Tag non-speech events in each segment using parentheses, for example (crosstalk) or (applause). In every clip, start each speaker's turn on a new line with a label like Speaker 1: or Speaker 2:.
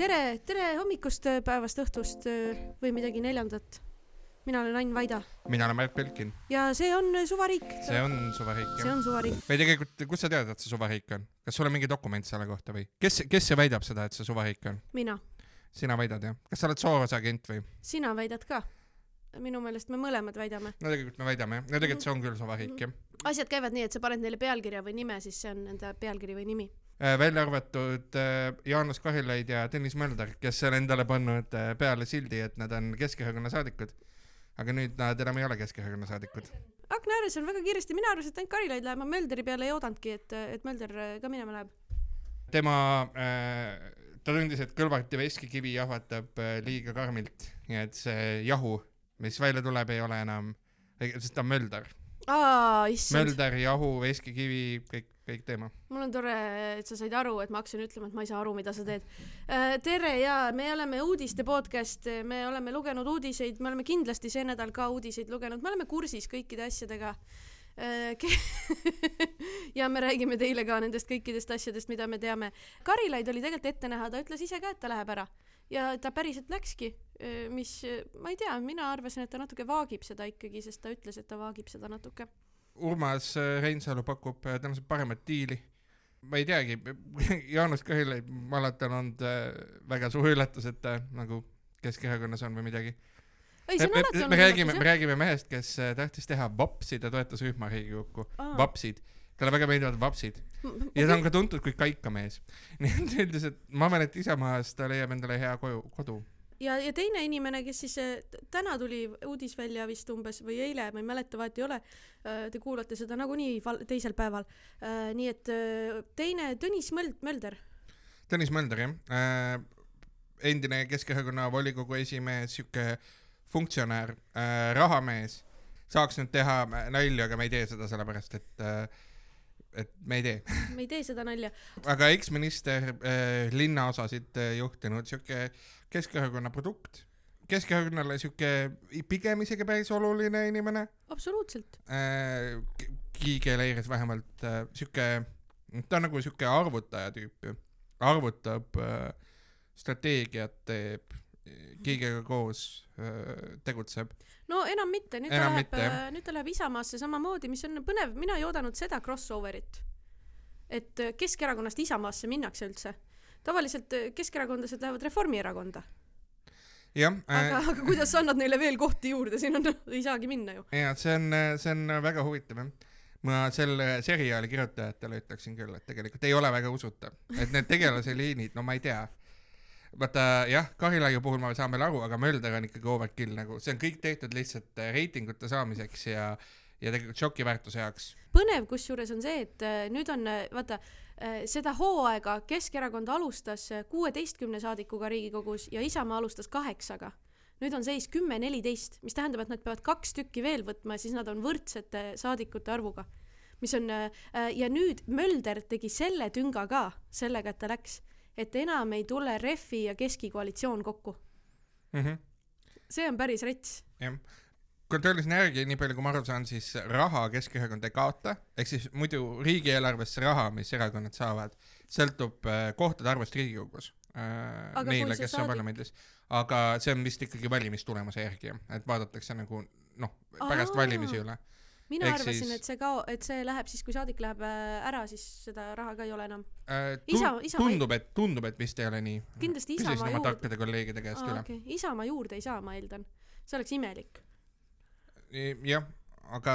Speaker 1: tere, tere hommikust, päevast, õhtust öö, või midagi neljandat. mina olen Ain Vaida
Speaker 2: mina olen Märt Belkin,
Speaker 1: ja see on Suvariik.
Speaker 2: see on suvariik
Speaker 1: see
Speaker 2: jah.
Speaker 1: on Suvariik.
Speaker 2: või tegelikult, kust sa tead, et see suvariik on? kas sul on mingi dokument selle kohta või? kes, kes see väidab seda, et see suvariik on?
Speaker 1: mina,
Speaker 2: sina väidad jah? kas sa oled Soorose agent või?
Speaker 1: sina väidad ka. minu meelest me mõlemad väidame.
Speaker 2: no tegelikult me väidame jah, no tegelikult see on küll suvariik jah.
Speaker 1: asjad käivad nii, et sa paned neile pealkirja või nime, siis see on nende pealkiri või nimi.
Speaker 2: Äh, välja arvatud äh, Jaanus Karilaid ja Tõnis Mölder, kes on endale pannud äh, peale sildi, et nad on Keskerakonna saadikud. aga nüüd nad enam ei ole Keskerakonna saadikud.
Speaker 1: akna ääres on väga kiiresti, mina arvasin, et ainult Karilaid läheb, ma Mölderi peale ei oodanudki, et, et Mölder ka minema läheb.
Speaker 2: tema äh,, ta tundis, et Kõlvarti veskikivi jahvatab liiga karmilt, nii et see jahu, mis välja tuleb, ei ole enam, sest ta on Mölder. Mölder, jahu, veskikivi, kõik, kõik teema.
Speaker 1: mul on tore, et sa said aru, et ma hakkasin ütlema, et ma ei saa aru, mida sa teed. tere ja me oleme uudiste podcast, me oleme lugenud uudiseid, me oleme kindlasti see nädal ka uudiseid lugenud, me oleme kursis kõikide asjadega. (laughs) ja me räägime teile ka nendest kõikidest asjadest, mida me teame. Karilaid oli tegelikult ette näha, ta ütles ise ka, et ta läheb ära ja ta päriselt läkski, mis ma ei tea, mina arvasin, et ta natuke vaagib seda ikkagi, sest ta ütles, et ta vaagib seda natuke.
Speaker 2: Urmas äh, Reinsalu pakub äh, tõenäoliselt paremat diili. ma ei teagi, (laughs) Jaanus Karilaid, ma alati on olnud äh, väga suur üllatus, et ta nagu Keskerakonnas on või midagi.
Speaker 1: ei,
Speaker 2: me, me,
Speaker 1: olnud
Speaker 2: me räägime, me räägime mehest, kes tahtis teha vapside toetusrühma Riigikokku.
Speaker 1: jah. Aa.
Speaker 2: vapsid, talle väga meeldivad vapsid ja ta on ka tuntud kui kaikamees. (laughs) nii et ta et ma arvan, et Isamaast ta leiab endale hea koju, kodu.
Speaker 1: ja, ja teine inimene, kes siis äh, täna tuli uudis välja vist umbes või eile, ma ei mäleta, vahet ei ole. Te kuulate seda nagunii teisel päeval. nii et äh, teine Tõnis Möld-, Mölder.
Speaker 2: Tõnis Mölder jah äh,, endine Keskerakonna volikogu esimees, sihuke funktsionär äh,, rahamees, saaks nüüd teha nalja, aga me ei tee seda sellepärast, et äh, et me ei tee.
Speaker 1: me ei tee seda nalja.
Speaker 2: aga eksminister äh, linnaosasid äh, juhtinud, sihuke Keskerakonna produkt. Keskerakonnale sihuke pigem isegi päris oluline inimene
Speaker 1: absoluutselt.
Speaker 2: äh,. Kiigel Eiris vähemalt äh, sihuke, ta on nagu sihuke arvutaja tüüp ju, arvutab äh,, strateegiat teeb, Kiigega koos äh, tegutseb.
Speaker 1: no enam mitte, nüüd
Speaker 2: Enam
Speaker 1: ta läheb
Speaker 2: jah.,
Speaker 1: nüüd ta läheb Isamaasse samamoodi, mis on põnev, mina ei oodanud seda crossover'it. et äh, Keskerakonnast Isamaasse minnakse üldse. Tavaliselt äh, keskerakondlased lähevad Reformierakonda,
Speaker 2: jah
Speaker 1: aga
Speaker 2: äh,,
Speaker 1: aga kuidas sa annad neile veel kohti juurde, siin on, (laughs) ei saagi minna ju.
Speaker 2: ja see on, see on väga huvitav jah ma selle seriaali kirjutajatele ütleksin küll, et tegelikult ei ole väga usutav, et need tegelase liinid, no ma ei tea. vaata jah, Karilaiu puhul me saame aru, aga Mölder on ikkagi overkill nagu, see on kõik tehtud lihtsalt äh, reitingute saamiseks ja, ja tegelikult šokiväärtuse jaoks.
Speaker 1: põnev kusjuures on see, et äh, nüüd on äh, vaata äh, seda hooaega Keskerakond alustas äh, kuueteistkümne saadikuga Riigikogus ja Isamaa alustas kaheksaga. nüüd on seis kümme, neliteist, mis tähendab, et nad peavad kaks tükki veel võtma ja siis nad on võrdsete saadikute arvuga. mis on äh, äh, ja nüüd Mölder tegi selle tünga ka sellega, et ta läks, et enam ei tule Refi ja Keski koalitsioon kokku.
Speaker 2: Mhm.
Speaker 1: see on päris rets.
Speaker 2: jah, kontrollisin järgi, nii palju kui ma aru saan, siis raha Keskerakond ei kaota, ehk siis muidu riigieelarvesse raha, mis erakonnad saavad, sõltub äh, kohtade arvust Riigikogus äh,
Speaker 1: Aga
Speaker 2: neile,
Speaker 1: see
Speaker 2: kes on
Speaker 1: saadik-
Speaker 2: parlamendis. aga see on vist ikkagi valimistulemuse järgi, et vaadatakse nagu noh, pärast
Speaker 1: Aa.
Speaker 2: valimisi üle.
Speaker 1: mina
Speaker 2: Ehk
Speaker 1: arvasin
Speaker 2: siis-
Speaker 1: et see kao-, et see läheb siis, kui saadik läheb äh, ära, siis seda raha ka ei ole enam.
Speaker 2: Äh,
Speaker 1: Isa- Isamaa-
Speaker 2: tundub, et, tundub, et vist ei ole nii.
Speaker 1: kindlasti
Speaker 2: küsisin
Speaker 1: Isamaa
Speaker 2: oma
Speaker 1: juurde,
Speaker 2: tarkade kolleegide käest üle.
Speaker 1: okay. Isamaa juurde ei saa, ma eeldan. see oleks imelik.
Speaker 2: jah, aga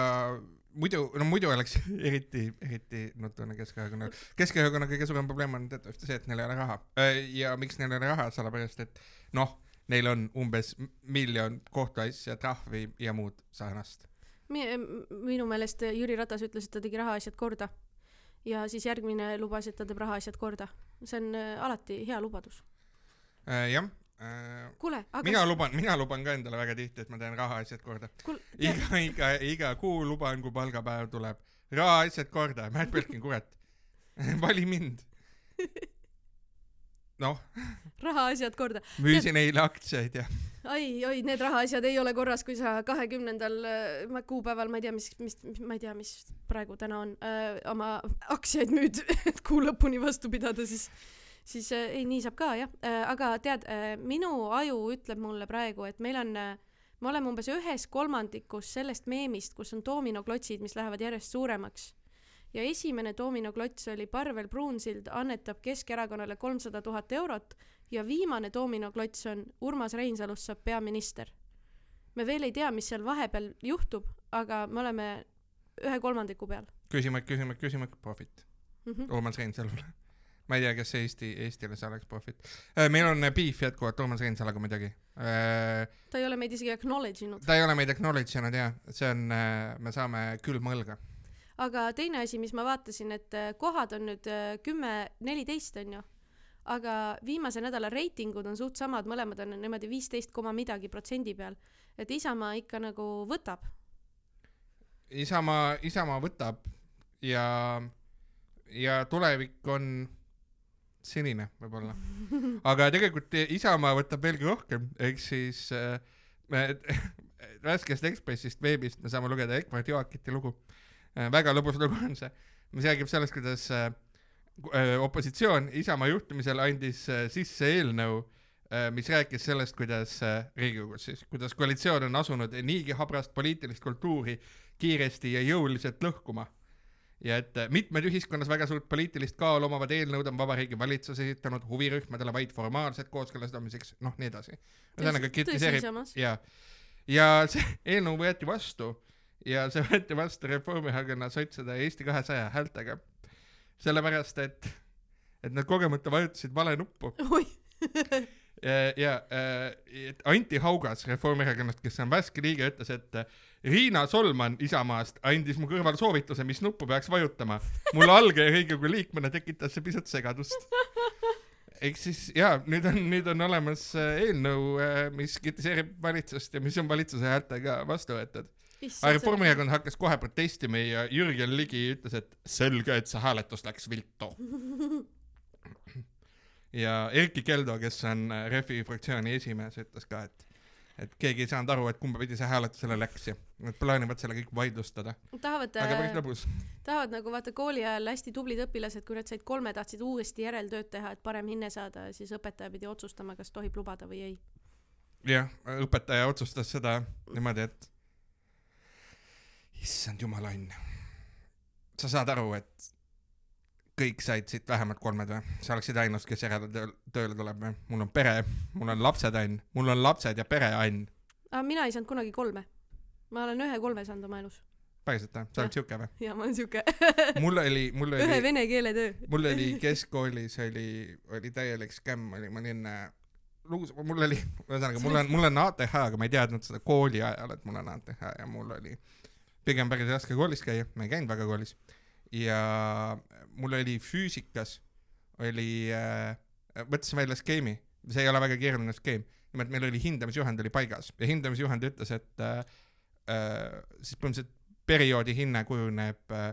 Speaker 2: muidu, no muidu oleks (laughs) eriti, eriti nutune Keskerakonnal. Keskerakonna kõige suurem probleem on teatavasti see, et neil ei ole raha. ja miks neil ei ole raha, sellepärast et noh, neil on umbes miljon kohtuasja, trahvi ja muud sarnast.
Speaker 1: minu meelest Jüri Ratas ütles, et ta tegi rahaasjad korda. ja siis järgmine lubas, et ta teeb rahaasjad korda. see on äh, alati hea lubadus.
Speaker 2: jah,
Speaker 1: kuule, aga
Speaker 2: mina luban, mina luban ka endale väga tihti, et ma teen rahaasjad korda. iga, (laughs) iga, iga kuu luban, kui palgapäev tuleb, rahaasjad korda, Märt Belkin, kurat, (laughs) vali mind. (laughs) noh,
Speaker 1: rahaasjad korda.
Speaker 2: müüsin eile aktsiaid ja
Speaker 1: oi, oi, need rahaasjad ei ole korras, kui sa kahekümnendal äh, kuupäeval, ma ei tea, mis, mis, ma ei tea, mis praegu täna on äh,, oma aktsiaid müüd, et kuu lõpuni vastu pidada, siis siis äh, ei nii saab ka jah äh,, aga tead äh, minu aju ütleb mulle praegu et meil on me oleme umbes ühes kolmandikus sellest meemist kus on doominoklotsid mis lähevad järjest suuremaks ja esimene doominoklots oli Parvel Pruunsild annetab Keskerakonnale kolmsada tuhat eurot ja viimane doominoklots on Urmas Reinsalust saab peaminister me veel ei tea mis seal vahepeal juhtub aga me oleme ühe kolmandiku peal
Speaker 2: küsimärk, küsimärk, küsimärk, profit.
Speaker 1: mm -hmm.
Speaker 2: Urmas Reinsalule. Ma ei tea, kas Eesti, Eestile see oleks profit. meil on beef jätkuvalt Urmas Reinsaluga muidugi.
Speaker 1: ta ei ole meid isegi acknowledge inud
Speaker 2: ta ei ole meid acknowledge inud ja see on, me saame külma õlga.
Speaker 1: aga teine asi mis ma vaatasin et äh, kohad on nüüd äh, kümme neliteist onju aga viimase nädala reitingud on suht samad mõlemad on niimoodi viisteist koma midagi protsendi peal et Isamaa ikka nagu võtab
Speaker 2: Isamaa, Isamaa võtab ja, ja tulevik on sinine võib-olla. aga tegelikult Isamaa võtab veelgi rohkem, ehk siis äh, me (laughs) värskest Ekspressist veebist me saame lugeda Egmont Joakiti lugu äh,. väga lõbus lugu on see, mis räägib sellest, kuidas äh, äh, opositsioon Isamaa juhtimisel andis äh, sisse eelnõu äh, mis rääkis sellest, kuidas äh, Riigikogus siis, kuidas koalitsioon on asunud niigi habrast poliitilist kultuuri kiiresti ja jõuliselt lõhkuma. Ja et äh, mitmed ühiskonnas väga suurt poliitilist kaalu omavad eelnõud on Vabariigi Valitsus esitanud huvirühmadele vaid formaalselt kooskõlastamiseks, noh, nii edasi. ühesõnaga kritiseerib ja, ja see (laughs) eelnõu võeti vastu ja see võeti vastu Reformierakonna, sotside ja Eesti kahesaja häältega. sellepärast, et, et nad kogemata vajutasid vale nuppu (laughs) ja, ja äh, et Anti Haugas Reformierakonnast, kes on värske liige, ütles, et Riina Solman Isamaast andis mu kõrval soovituse, mis nuppu peaks vajutama. mul alge Riigikogu liikmena tekitas see pisut segadust. ehk siis jaa, nüüd on, nüüd on olemas äh, eelnõu, mis kritiseerib valitsust ja mis on valitsuse häältega vastu võetud. aga Reformierakond hakkas kohe protestima ja Jürgen Ligi ütles, et selge, et see hääletus läks viltu. (laughs) ja Erkki Keldo, kes on äh, Refi fraktsiooni esimees, ütles ka, et et keegi ei saanud aru, et kumba pidi see hääletusele läks ja nad plaanivad selle kõik vaidlustada.
Speaker 1: tahavad äh, tahavad nagu vaata kooli ajal hästi tublid õpilased kui nad said kolme tahtsid uuesti järeltööd teha et parem hinne saada siis õpetaja pidi otsustama kas tohib lubada või ei
Speaker 2: jah, õpetaja otsustas seda niimoodi, et issand jumal õnn. sa saad aru, et kõik said siit vähemalt kolmed või? sa oleksid ainus, kes järele tööl, tööle tuleb või? mul on pere, mul on lapsed, Ann, mul on lapsed ja pere, Ann.
Speaker 1: aga mina ei saanud kunagi kolme ma olen ühe kolme saanud oma elus
Speaker 2: päriselt või? sa oled siuke või?
Speaker 1: ja ma olen siuke (laughs)
Speaker 2: mul oli, mul
Speaker 1: ühe
Speaker 2: oli,
Speaker 1: vene keele töö
Speaker 2: mul oli (laughs) keskkoolis oli, oli täielik skämm oli, ma olin äh, lugus, mul oli, ühesõnaga mul on, mul on ATH, aga ma ei teadnud seda kooli ajal, et mul on ATH ja mul oli pigem päris raske koolis käia, ma ei käinud väga koolis. Ja mul oli füüsikas oli äh,, mõtlesin välja skeemi, see ei ole väga keeruline skeem, nimelt meil oli hindamisjuhend oli paigas ja hindamisjuhend ütles, et äh, äh, siis põhimõtteliselt perioodi hinne kujuneb äh,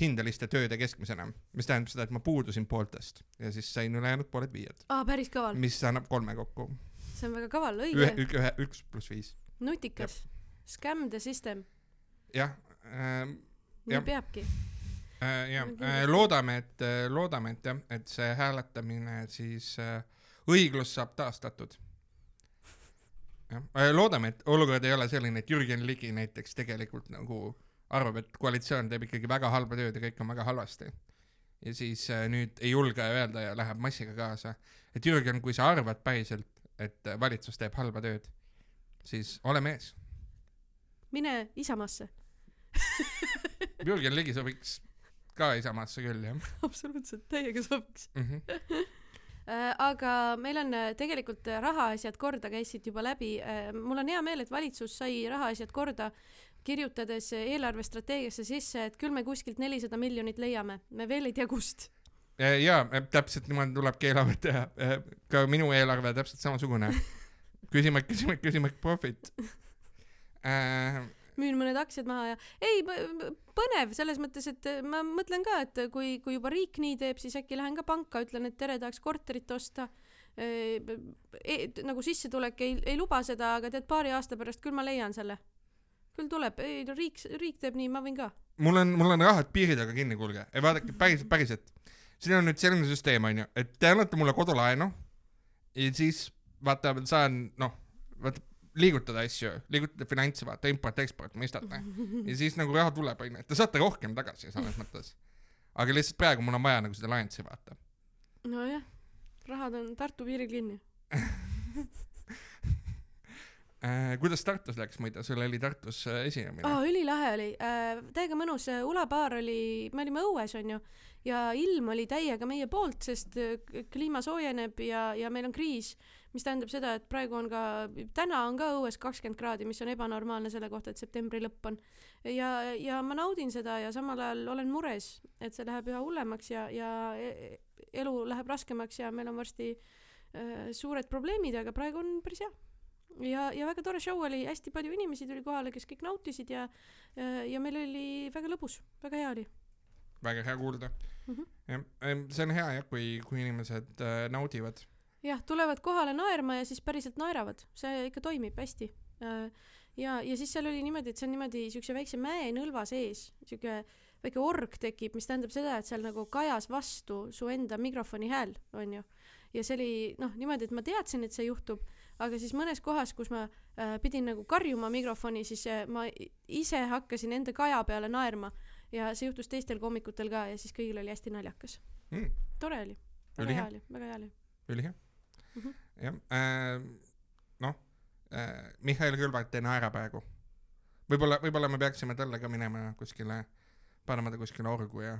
Speaker 2: hindeliste tööde keskmisena, mis tähendab seda, et ma puudusin pooltest ja siis sain ülejäänud pooled viied,
Speaker 1: aa päris kaval.
Speaker 2: Mis annab kolme kokku.
Speaker 1: see on väga kaval
Speaker 2: ühe
Speaker 1: õige,
Speaker 2: ühe, üks pluss viis.
Speaker 1: nutikas. Scam the system.
Speaker 2: Jah ähm,,
Speaker 1: nii
Speaker 2: Jah.
Speaker 1: peabki
Speaker 2: äh, jah äh, loodame, et äh, loodame, et jah, et see hääletamine siis äh,, õiglus saab taastatud. jah äh,, loodame, et olukord ei ole selline, et Jürgen Ligi näiteks tegelikult nagu arvab, et koalitsioon teeb ikkagi väga halba tööd ja kõik on väga halvasti. ja siis äh, nüüd ei julge öelda ja läheb massiga kaasa. et Jürgen, kui sa arvad päriselt, et valitsus teeb halba tööd, siis ole mees.
Speaker 1: mine Isamaasse
Speaker 2: Jürgen Ligi sobiks ka Isamaasse küll jah (laughs)
Speaker 1: absoluutselt täiega sobiks
Speaker 2: mm. (laughs) -hmm.
Speaker 1: Äh, aga meil on äh, tegelikult äh, rahaasjad korda käisid juba läbi mul on hea meel et valitsus sai rahaasjad korda kirjutades eelarvestrateegiasse sisse et küll me kuskilt nelisada miljonit leiame me veel ei tea kust
Speaker 2: ja täpselt niimoodi tulebki eelarvet teha. ka minu eelarve täpselt samasugune. (laughs) küsimärk, küsimärk, küsimärk, profit äh,.
Speaker 1: Müün mõned aktsiad maha ja ei põnev selles mõttes et äh, ma mõtlen ka et kui kui juba riik nii teeb siis äkki lähen ka panka ütlen et tere tahaks korterit osta. E, e, nagu sissetulek ei ei luba seda aga tead paari aasta pärast küll ma leian selle. Küll tuleb ei no riik riik teeb nii ma võin ka.
Speaker 2: Mul on, mul on rahad piiri taga kinni, kuulge, vaadake päriselt, päriselt. siin on nüüd selline süsteem onju, et te annate mulle kodulaenu ja siis vaata, saan noh, vaata liigutada asju, liigutada finantse, vaata import-eksport, mõistate. (laughs) ja siis nagu raha tuleb onju, et te saate rohkem tagasi selles mõttes. aga lihtsalt praegu mul on vaja nagu seda laensi vaata.
Speaker 1: nojah, rahad on Tartu piiril kinni. (laughs)
Speaker 2: Äh, kuidas Tartus läks muide, sul oli Tartus äh, esinemine
Speaker 1: aa, ülilahe oli äh,, täiega mõnus, ulabaar oli, me olime õues onju ja ilm oli täiega meie poolt, sest äh, kliima soojeneb ja, ja meil on kriis, mis tähendab seda, et praegu on ka, täna on ka õues kakskümmend kraadi, mis on ebanormaalne selle kohta, et septembri lõpp on. ja, ja ma naudin seda ja samal ajal olen mures, et see läheb üha hullemaks ja, ja e- elu läheb raskemaks ja meil on varsti äh, suured probleemid, aga praegu on päris hea ja, ja väga tore show oli, hästi palju inimesi tuli kohale, kes kõik nautisid ja ja meil oli väga lõbus, väga hea oli
Speaker 2: väga hea kuulda
Speaker 1: mm. -hmm.
Speaker 2: see on hea jah, kui, kui inimesed äh, naudivad.
Speaker 1: jah, tulevad kohale naerma ja siis päriselt naeravad, see ikka toimib hästi. ja, ja siis seal oli niimoodi, et see on niimoodi siukse väikse mäenõlva sees, siuke väike org tekib, mis tähendab seda, et seal nagu kajas vastu su enda mikrofoni hääl, onju. ja see oli noh, niimoodi, et ma teadsin, et see juhtub, aga siis mõnes kohas, kus ma äh, pidin nagu karjuma mikrofoni, siis äh, ma ise hakkasin enda kaja peale naerma. Ja see juhtus teistel koomikutel ka ja siis kõigil oli hästi naljakas.
Speaker 2: Mm,
Speaker 1: tore oli, väga hea. oli, väga hea oli.
Speaker 2: Ülihea
Speaker 1: mm. -hmm.
Speaker 2: jah äh,, noh äh,, Mihhail Kõlvart ei naera praegu. võib-olla, võib-olla me peaksime talle ka minema kuskile, panema ta kuskile orgu ja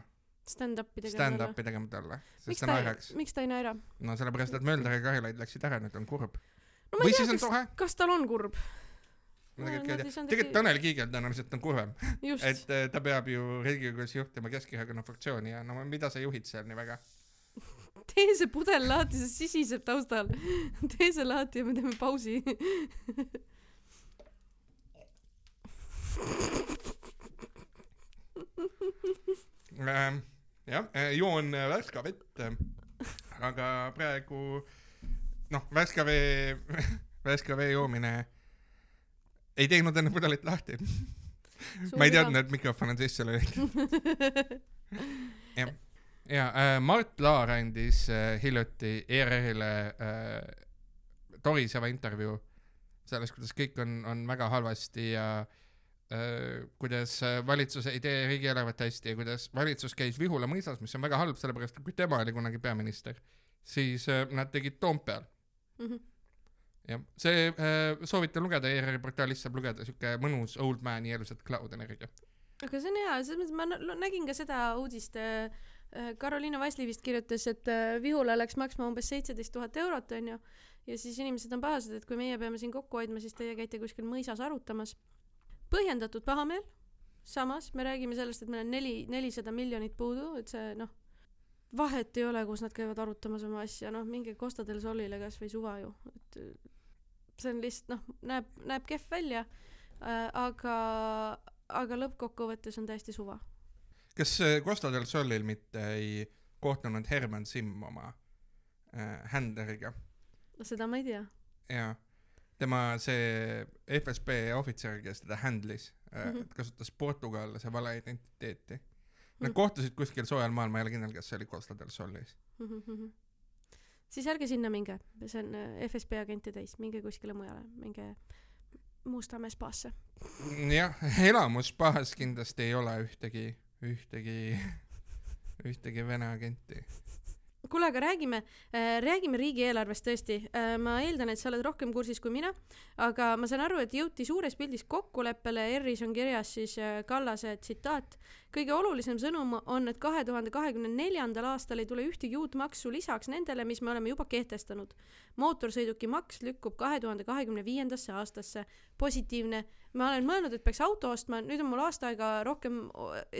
Speaker 1: stand-up'i tegema.
Speaker 2: stand-up'i tegema talle, sest ta naeraks.,
Speaker 1: miks ta ei naera?
Speaker 2: no sellepärast, et Mölder ja Karilaid läksid ära, nüüd on kurb.
Speaker 1: no
Speaker 2: või
Speaker 1: tea,
Speaker 2: siis on tore,
Speaker 1: kas tal on kurb,
Speaker 2: ma tegelikult ei tea, tegelikult Tanel Kiigel tõenäoliselt on kurvem, et äh, ta peab ju Riigikogus juhtima Keskerakonna fraktsiooni ja no mida sa juhid seal nii väga. (laughs)
Speaker 1: tee see pudel lahti, see sisiseb taustal. (laughs) tee see lahti ja me teeme pausi. (laughs)
Speaker 2: Ähm, jah, joon äh, värska vett, aga praegu noh, värska vee, värska vee joomine ei teinud enne pudelit lahti. ma ei teadnud, et mikrofon on sisse lülitatud. jah, ja äh, Mart Laar andis äh, hiljuti ERR-ile äh, toriseva intervjuu sellest, kuidas kõik on, on väga halvasti ja äh, kuidas äh, valitsus ei tee riigieelarvet hästi ja kuidas valitsus käis Vihula mõisas, mis on väga halb, sellepärast et kui tema oli kunagi peaminister, siis äh, nad tegid Toompeal.
Speaker 1: Mhm.
Speaker 2: jah, see äh, soovitan lugeda, ERR-i portaalist saab lugeda siuke mõnus old man yellowset cloud energia.
Speaker 1: aga see on hea, selles mõttes ma nä- nägin ka seda uudist. Karoliina Vasli vist kirjutas, et äh, Vihula läks maksma umbes seitseteist tuhat eurot, onju. ja siis inimesed on pahased, et kui meie peame siin kokku hoidma, siis teie käite kuskil mõisas arutamas. põhjendatud pahameel. samas me räägime sellest, et meil on neli, nelisada miljonit puudu, et see noh, vahet ei ole, kus nad käivad arutamas oma asja, noh, minge Costa del Solile kasvõi suva ju, et äh, see on lihtsalt noh, näeb, näeb kehv välja äh,, aga, aga lõppkokkuvõttes on täiesti suva.
Speaker 2: Kas Costa del Solil mitte ei kohtunud Herman Simm oma äh, händleriga
Speaker 1: seda ma ei tea.
Speaker 2: ja tema see FSB ohvitser, kes teda handle'is äh,
Speaker 1: Mhm.
Speaker 2: et kasutas portugallase valeidentiteeti. Nad
Speaker 1: Mhm.
Speaker 2: kohtusid kuskil soojal maal, ma ei ole kindel, kas see oli Costa del Solis.
Speaker 1: siis ärge sinna minge, see on äh, FSB agente täis, minge kuskile mujale, minge Mustamäe spaasse.
Speaker 2: jah, (laughs) elamusbaas kindlasti ei ole ühtegi, ühtegi, (laughs) ühtegi Vene agenti.
Speaker 1: kuule, aga räägime äh,, räägime riigieelarvest tõesti äh,. ma eeldan, et sa oled rohkem kursis kui mina, aga ma saan aru, et jõuti suures pildis kokkuleppele, ERR-is on kirjas siis äh, Kallase tsitaat. kõige olulisem sõnum on, et kahe tuhande kahekümne neljandal aastal ei tule ühtegi uut maksu lisaks nendele, mis me oleme juba kehtestanud. mootorsõidukimaks lükkub kahe tuhande kahekümne viiendasse aastasse. positiivne, ma olen mõelnud, et peaks auto ostma, nüüd on mul aasta aega rohkem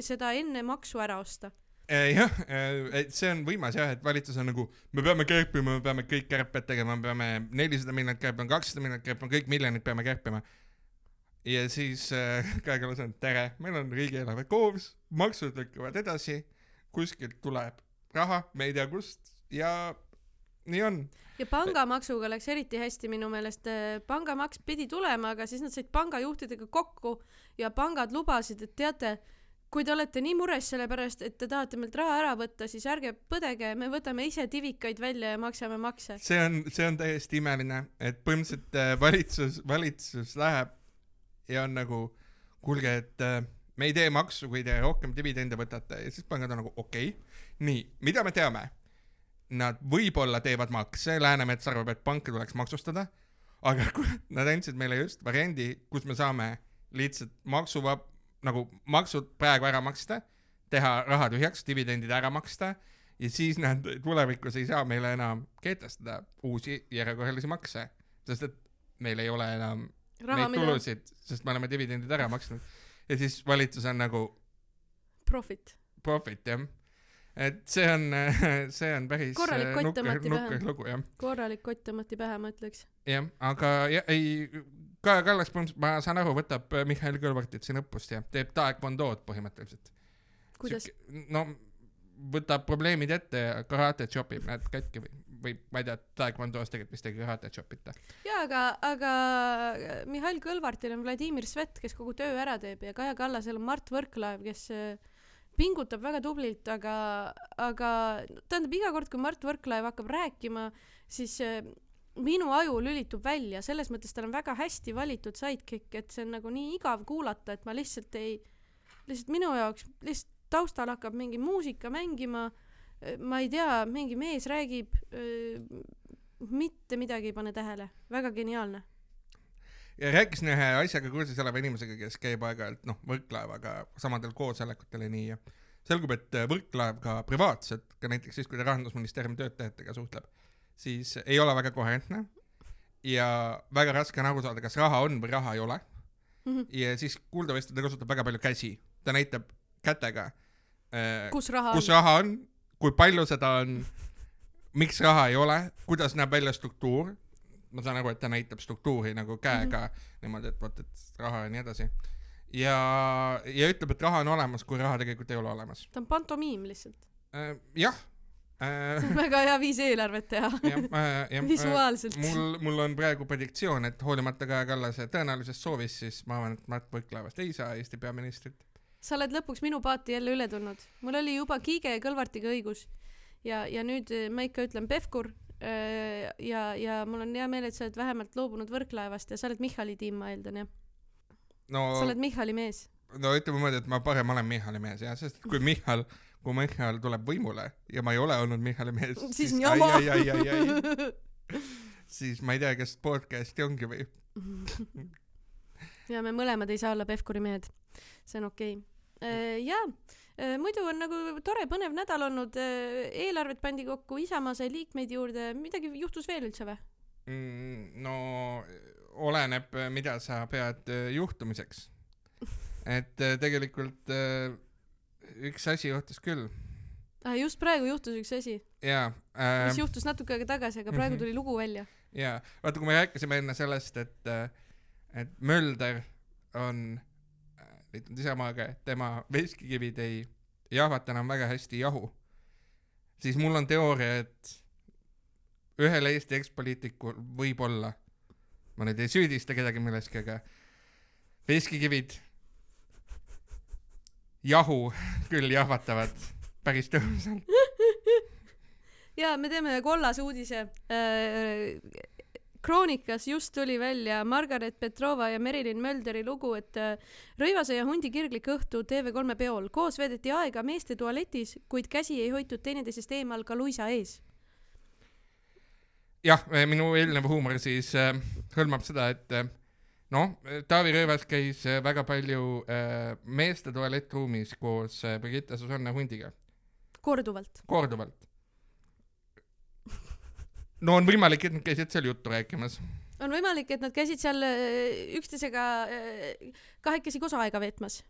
Speaker 1: seda enne maksu ära osta
Speaker 2: jah, et see on võimas jah, et valitsus on nagu, me peame kärpima, me peame kõik kärped tegema, me peame nelisada miljonit kärpima, kakssada miljonit kärpima, kõik miljonid peame kärpima. ja siis äh, (laughs) Kaja Kallas on, tere, meil on riigieelarve koos, maksud lükkuvad edasi, kuskilt tuleb raha, me ei tea kust ja nii on.
Speaker 1: ja pangamaksuga läks eriti hästi minu meelest. pangamaks pidi tulema, aga siis nad said pangajuhtidega kokku ja pangad lubasid, et teate, kui te olete nii mures selle pärast, et te tahate meilt raha ära võtta, siis ärge põdege, me võtame ise tivikaid välja ja maksame makse.
Speaker 2: see on, see on täiesti imeline, et põhimõtteliselt äh, valitsus, valitsus läheb ja on nagu, kuulge, et äh, me ei tee maksu, kui te rohkem dividende võtate ja siis pangad on nagu okei okay.. nii, mida me teame? Nad võib-olla teevad makse, Läänemets arvab, et panke tuleks maksustada, aga (laughs) nad andsid meile just variandi, kus me saame lihtsalt maksuvab-, nagu maksud praegu ära maksta, teha raha tühjaks, dividendid ära maksta ja siis nad tulevikus ei saa meile enam kehtestada uusi järjekorralisi makse, sest et meil ei ole enam
Speaker 1: raha,
Speaker 2: neid tulusid, sest me oleme dividendid ära maksnud. ja siis valitsus on nagu
Speaker 1: profit.
Speaker 2: profit jah. et see on, (laughs) see on päris
Speaker 1: korralik kott
Speaker 2: nukker,
Speaker 1: tõmmati pähe. korralik kott tõmmati pähe, ma ütleks.
Speaker 2: jah, aga ja, ei, Kaja Kallas põhimõtteliselt, ma saan aru, võtab äh, Mihhail Kõlvartit siin õppust ja teeb taekwondo'd põhimõtteliselt.
Speaker 1: kuidas?
Speaker 2: no võtab probleemid ette ja karate chopib nad katki või, või ma ei tea, taekwondo's tegelikult vist ei karate chopita.
Speaker 1: jaa, aga, aga Mihhail Kõlvartil on Vladimir Svet, kes kogu töö ära teeb ja Kaja Kallasel on Mart Võrklaev, kes äh, pingutab väga tublilt, aga, aga tähendab, iga kord, kui Mart Võrklaev hakkab rääkima, siis äh, minu aju lülitub välja, selles mõttes tal on väga hästi valitud sidekick, et see on nagu nii igav kuulata, et ma lihtsalt ei, lihtsalt minu jaoks lihtsalt taustal hakkab mingi muusika mängima, ma ei tea, mingi mees räägib, mitte midagi ei pane tähele, väga geniaalne.
Speaker 2: ja rääkisin ühe asjaga kursis oleva inimesega, kes käib aeg-ajalt noh, Võrklaevaga samadel koosolekutel ja nii ja selgub, et Võrklaev ka privaatselt, ka näiteks siis, kui ta rahandusministeeriumi töötajatega suhtleb, siis ei ole väga koherentne ja väga raske on aru saada, kas raha on või raha ei ole
Speaker 1: Mhm.
Speaker 2: ja siis kuuldavasti ta kasutab väga palju käsi, ta näitab kätega,
Speaker 1: kus raha
Speaker 2: kus
Speaker 1: on?
Speaker 2: raha on, kui palju seda on, miks raha ei ole, kuidas näeb välja struktuur. ma saan aru, et ta näitab struktuuri nagu käega mm -hmm. niimoodi, et vot, et raha ja nii edasi. ja, ja ütleb, et raha on olemas, kui raha tegelikult ei ole olemas.
Speaker 1: ta on pantomiim lihtsalt.
Speaker 2: jah äh, (laughs)
Speaker 1: väga hea viis eelarvet teha. (laughs)
Speaker 2: jah äh,, jah.
Speaker 1: visuaalselt.
Speaker 2: mul, mul on praegu prediktsioon, et hoolimata Kaja Kallase tõenäolisest soovist, siis ma arvan, et Mart Võrklaevast ei saa Eesti peaministrit.
Speaker 1: sa oled lõpuks minu paati jälle üle tulnud. mul oli juba Kiige ja Kõlvartiga õigus. ja, ja nüüd eh, ma ikka ütlen Pevkur. ja, ja mul on hea meel, et sa oled vähemalt loobunud Võrklaevast ja sa oled Michali tiim, ma eeldan jah?
Speaker 2: no
Speaker 1: sa oled Michali mees.
Speaker 2: no ütleme niimoodi, et ma parem olen Michali mees jah, sest kui Michal, kui Michal tuleb võimule ja ma ei ole olnud Michali mees,
Speaker 1: siis on
Speaker 2: ai, ai, ai, ai, ai, (laughs) siis ma ei tea, kas podcast'i ongi või. (laughs)
Speaker 1: ja me mõlemad ei saa olla Pevkuri mehed. see on okei okay.. jaa, muidu on nagu tore põnev nädal olnud, eelarvet pandi kokku, Isamaa sai liikmeid juurde, midagi juhtus veel üldse või?
Speaker 2: Mm, no oleneb, mida sa pead äh, juhtumiseks. (laughs) et äh, tegelikult äh, üks asi juhtus küll
Speaker 1: ah,. just praegu juhtus üks asi,
Speaker 2: ja äh,
Speaker 1: mis juhtus natuke aega tagasi, aga praegu
Speaker 2: Mhm.
Speaker 1: tuli lugu välja.
Speaker 2: ja vaata, kui me rääkisime enne sellest, et, et Mölder on äh, liitunud Isamaaga, et tema veskikivid ei jahvata enam väga hästi jahu, siis mul on teooria, et ühel Eesti ekspoliitikul võib-olla, ma nüüd ei süüdista kedagi milleski, aga veskikivid jahu küll jahvatavad päris tõhusalt. (laughs)
Speaker 1: ja me teeme kollase uudise. kroonikas just tuli välja Margaret Petrova ja Merilin Mölderi lugu, et äh, Rõivase ja hundi kirglik õhtu TV3 peol. koos veedeti aega meeste tualetis, kuid käsi ei hoitud teineteisest eemal ka luisa ees.
Speaker 2: jah, minu eelnev huumor siis äh, hõlmab seda, et äh, noh, Taavi Rõivas käis äh, väga palju äh, meeste tualettruumis koos äh, Brigitte Susanne hundiga,
Speaker 1: korduvalt.
Speaker 2: korduvalt. no on võimalik, et nad käisid seal juttu rääkimas.
Speaker 1: on võimalik, et nad käisid seal äh, üksteisega äh, kahekesi koos aega veetmas.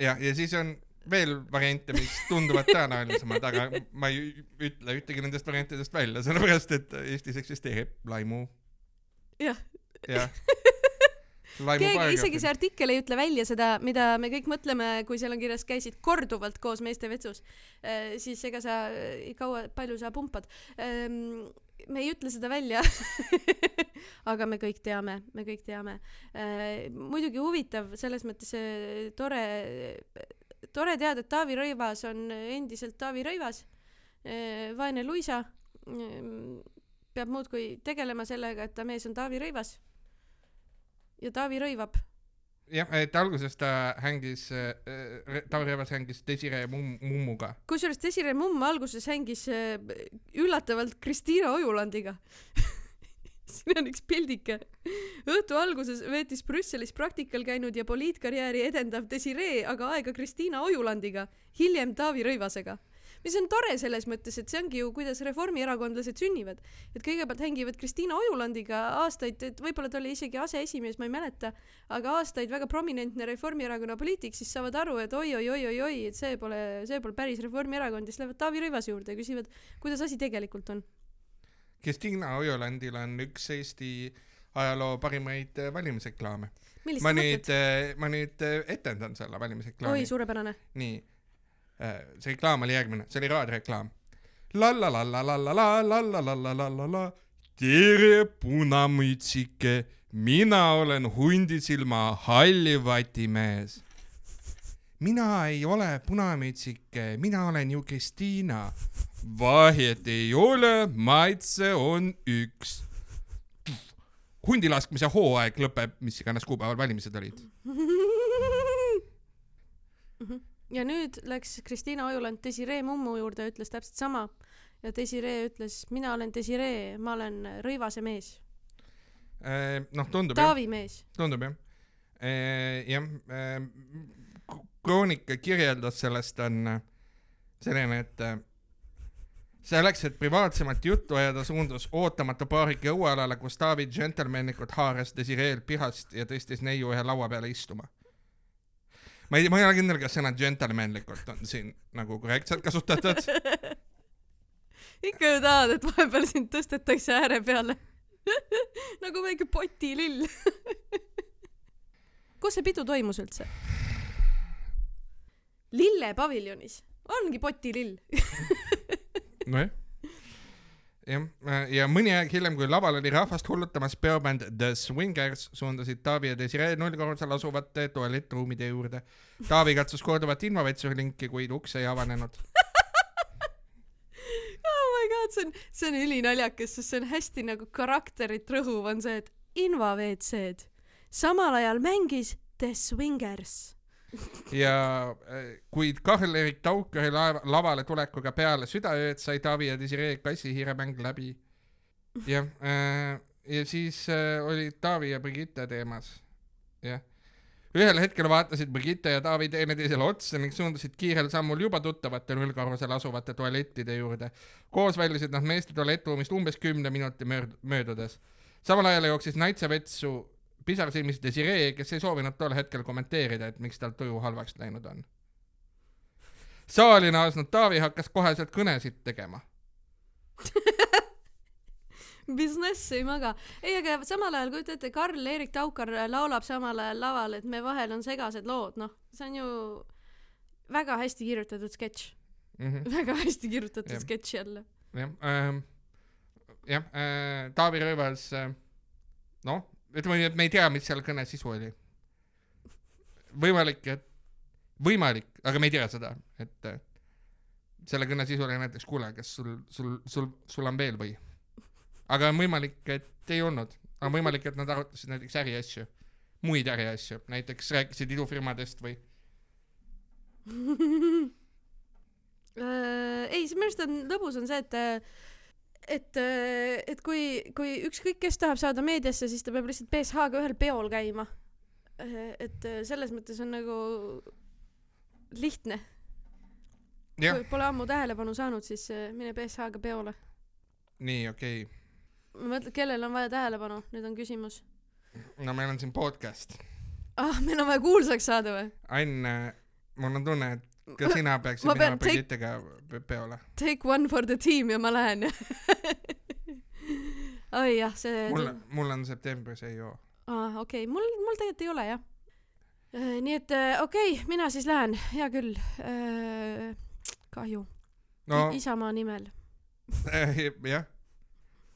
Speaker 2: ja, ja siis on veel variante, mis tunduvad tõenäolisemad, (laughs) aga ma ei ütle ühtegi nendest variantidest välja, sellepärast et Eestis eksisteerib laimu.
Speaker 1: Jah.
Speaker 2: jah. (laughs)
Speaker 1: keegi, isegi see artikkel ei ütle välja seda, mida me kõik mõtleme, kui seal on kirjas käisid korduvalt koos meeste vetsus, siis ega sa ei kaua, palju sa pumpad. me ei ütle seda välja. (laughs) aga me kõik teame, me kõik teame. muidugi huvitav, selles mõttes äh, tore, tore teada, et Taavi Rõivas on endiselt Taavi Rõivas, vaene Luisa, peab muudkui tegelema sellega, et ta mees on Taavi Rõivas. Ja Taavi rõivab.
Speaker 2: jah, et alguses ta hängis, Taavi Rõivas hängis Desiree mumm-, mummuga.
Speaker 1: kusjuures Desiree Mumm alguses hängis äh, üllatavalt Kristiina Ojulandiga. (laughs) siin on üks pildike. õhtu alguses veetis Brüsselis praktikal käinud ja poliitkarjääri edendav Desiree aga aega Kristiina Ojulandiga, hiljem Taavi Rõivasega. Mis on tore selles mõttes, et see ongi ju, kuidas reformierakondlased sünnivad. et kõigepealt hängivad Kristiina Ojulandiga aastaid, et võib-olla ta oli isegi aseesimees, ma ei mäleta, aga aastaid väga prominentne Reformierakonna poliitik, siis saavad aru, et oi-oi-oi-oi-oi, et see pole, see pole päris Reformierakond ja siis lähevad Taavi Rõivase juurde ja küsivad, kuidas asi tegelikult on.
Speaker 2: Kristiina Ojulandil on üks Eesti ajaloo parimaid äh, valimisreklaame. ma
Speaker 1: sa
Speaker 2: nüüd
Speaker 1: mõtled?,
Speaker 2: ma nüüd äh, etendan selle
Speaker 1: oi,
Speaker 2: valimisreklaami.
Speaker 1: suurepärane.
Speaker 2: nii, see reklaam oli järgmine, see oli raadioreklaam. la la la la la la la la la la la la la la tere, punamütsike, mina olen hundisilma hallivatimees. mina ei ole punamütsike, mina olen ju Kristiina. vahet ei ole, maitse on üks. hundi laskmise hooaeg lõpeb, mis iganes kuupäeval valimised olid.
Speaker 1: Ja nüüd läks Kristiina Ojuland Desiree Mummu juurde ja ütles täpselt sama. ja Desiree ütles, mina olen Desiree, ma olen Rõivase mees,
Speaker 2: noh, tundub jah,
Speaker 1: Taavi mees.
Speaker 2: tundub jah. jah, kroonika kirjeldas sellest on selline, et selleks, et privaatsemalt juttu ajada, suundus ootamatu paarike õuealale, kus Taavi džentelmenlikult haaras Desireelt pihast ja tõstis neiu ühe laua peale istuma. Ma ei, ma ei ole kindel, kas sõna džentelmenlikult on siin nagu korrektselt kasutatud. (laughs)
Speaker 1: ikka ju tahad, et vahepeal sind tõstetakse ääre peale. (laughs) nagu väike potilill. (laughs) kus see pidu toimus üldse? lillepaviljonis, ongi potilill.
Speaker 2: nojah. jah, ja mõni aeg hiljem, kui laval oli rahvast hullutamas peobänd The Swingers, suundasid Taavi ja Desiree nullkorrusel asuvate tualettruumide juurde. Taavi katsus korduvalt invavetsulinki, kuid uks ei avanenud. (laughs)
Speaker 1: oh my god, see on, see on ülinaljakas, sest see on hästi nagu karakterit rõhuv on see, et inva-WC-d. samal ajal mängis The Swingers.
Speaker 2: Ja äh, kuid Karl-Erik Taukari laeva, lavale tulekuga peale südaööd sai Taavi ja Desiree kassihiiremäng läbi. jah, ja siis äh, olid Taavi ja Brigitte teemas. jah. ühel hetkel vaatasid Brigitte ja Taavi teineteisele otsa ning suundusid kiirel sammul juba tuttavate nullkorrusel asuvate tualettide juurde. koos väljusid nad meeste tualettruumist umbes kümne minuti mööd- möödudes. samal ajal jooksis naitsevetsu pisarsilmis Desiree, kes ei soovinud tol hetkel kommenteerida, et miks tal tuju halvaks läinud on. saali naasnud Taavi hakkas koheselt kõnesid tegema. (laughs)
Speaker 1: Business ei maga. ei, aga samal ajal kujuta ette, Karl-Erik Taukar laulab samal ajal laval, et me vahel on segased lood, noh, see on ju väga hästi kirjutatud sketš, väga hästi kirjutatud
Speaker 2: Jah.
Speaker 1: sketš jälle.
Speaker 2: jah ähm,, jah äh,, Taavi Rõivas äh,, noh, ütleme nii, et me ei tea, mis seal kõne sisu oli. võimalik, et, võimalik, aga me ei tea seda, et selle kõne sisu oli näiteks, kuule, kas sul, sul, sul, sul on veel või? aga on võimalik, et ei olnud, on võimalik, et nad arutasid näiteks äriasju, muid äriasju, näiteks rääkisid idufirmadest või (laughs)
Speaker 1: Äh, ei, see minu arust on lõbus on see, et et, et kui, kui ükskõik kes tahab saada meediasse, siis ta peab lihtsalt BSH-ga ühel peol käima. et selles mõttes on nagu lihtne. kui pole ammu tähelepanu saanud, siis äh, mine BSH-ga peole.
Speaker 2: nii okei okay.,
Speaker 1: ma mõtlen, kellel on vaja tähelepanu, nüüd on küsimus.
Speaker 2: no meil on siin podcast
Speaker 1: ah, meil on vaja kuulsaks saada või?
Speaker 2: Ain, mul on tunne, et ka sina peaksid
Speaker 1: ma
Speaker 2: minema Brigittega pe- peole.
Speaker 1: Take one for the team ja ma lähen. oi jah, see.
Speaker 2: mul, mul on septembris ei joo.
Speaker 1: aa, okei okay., mul, mul tegelikult ei ole jah. nii et äh, okei okay,, mina siis lähen, hea küll. kahju
Speaker 2: no
Speaker 1: Isamaa nimel. (laughs)
Speaker 2: jah,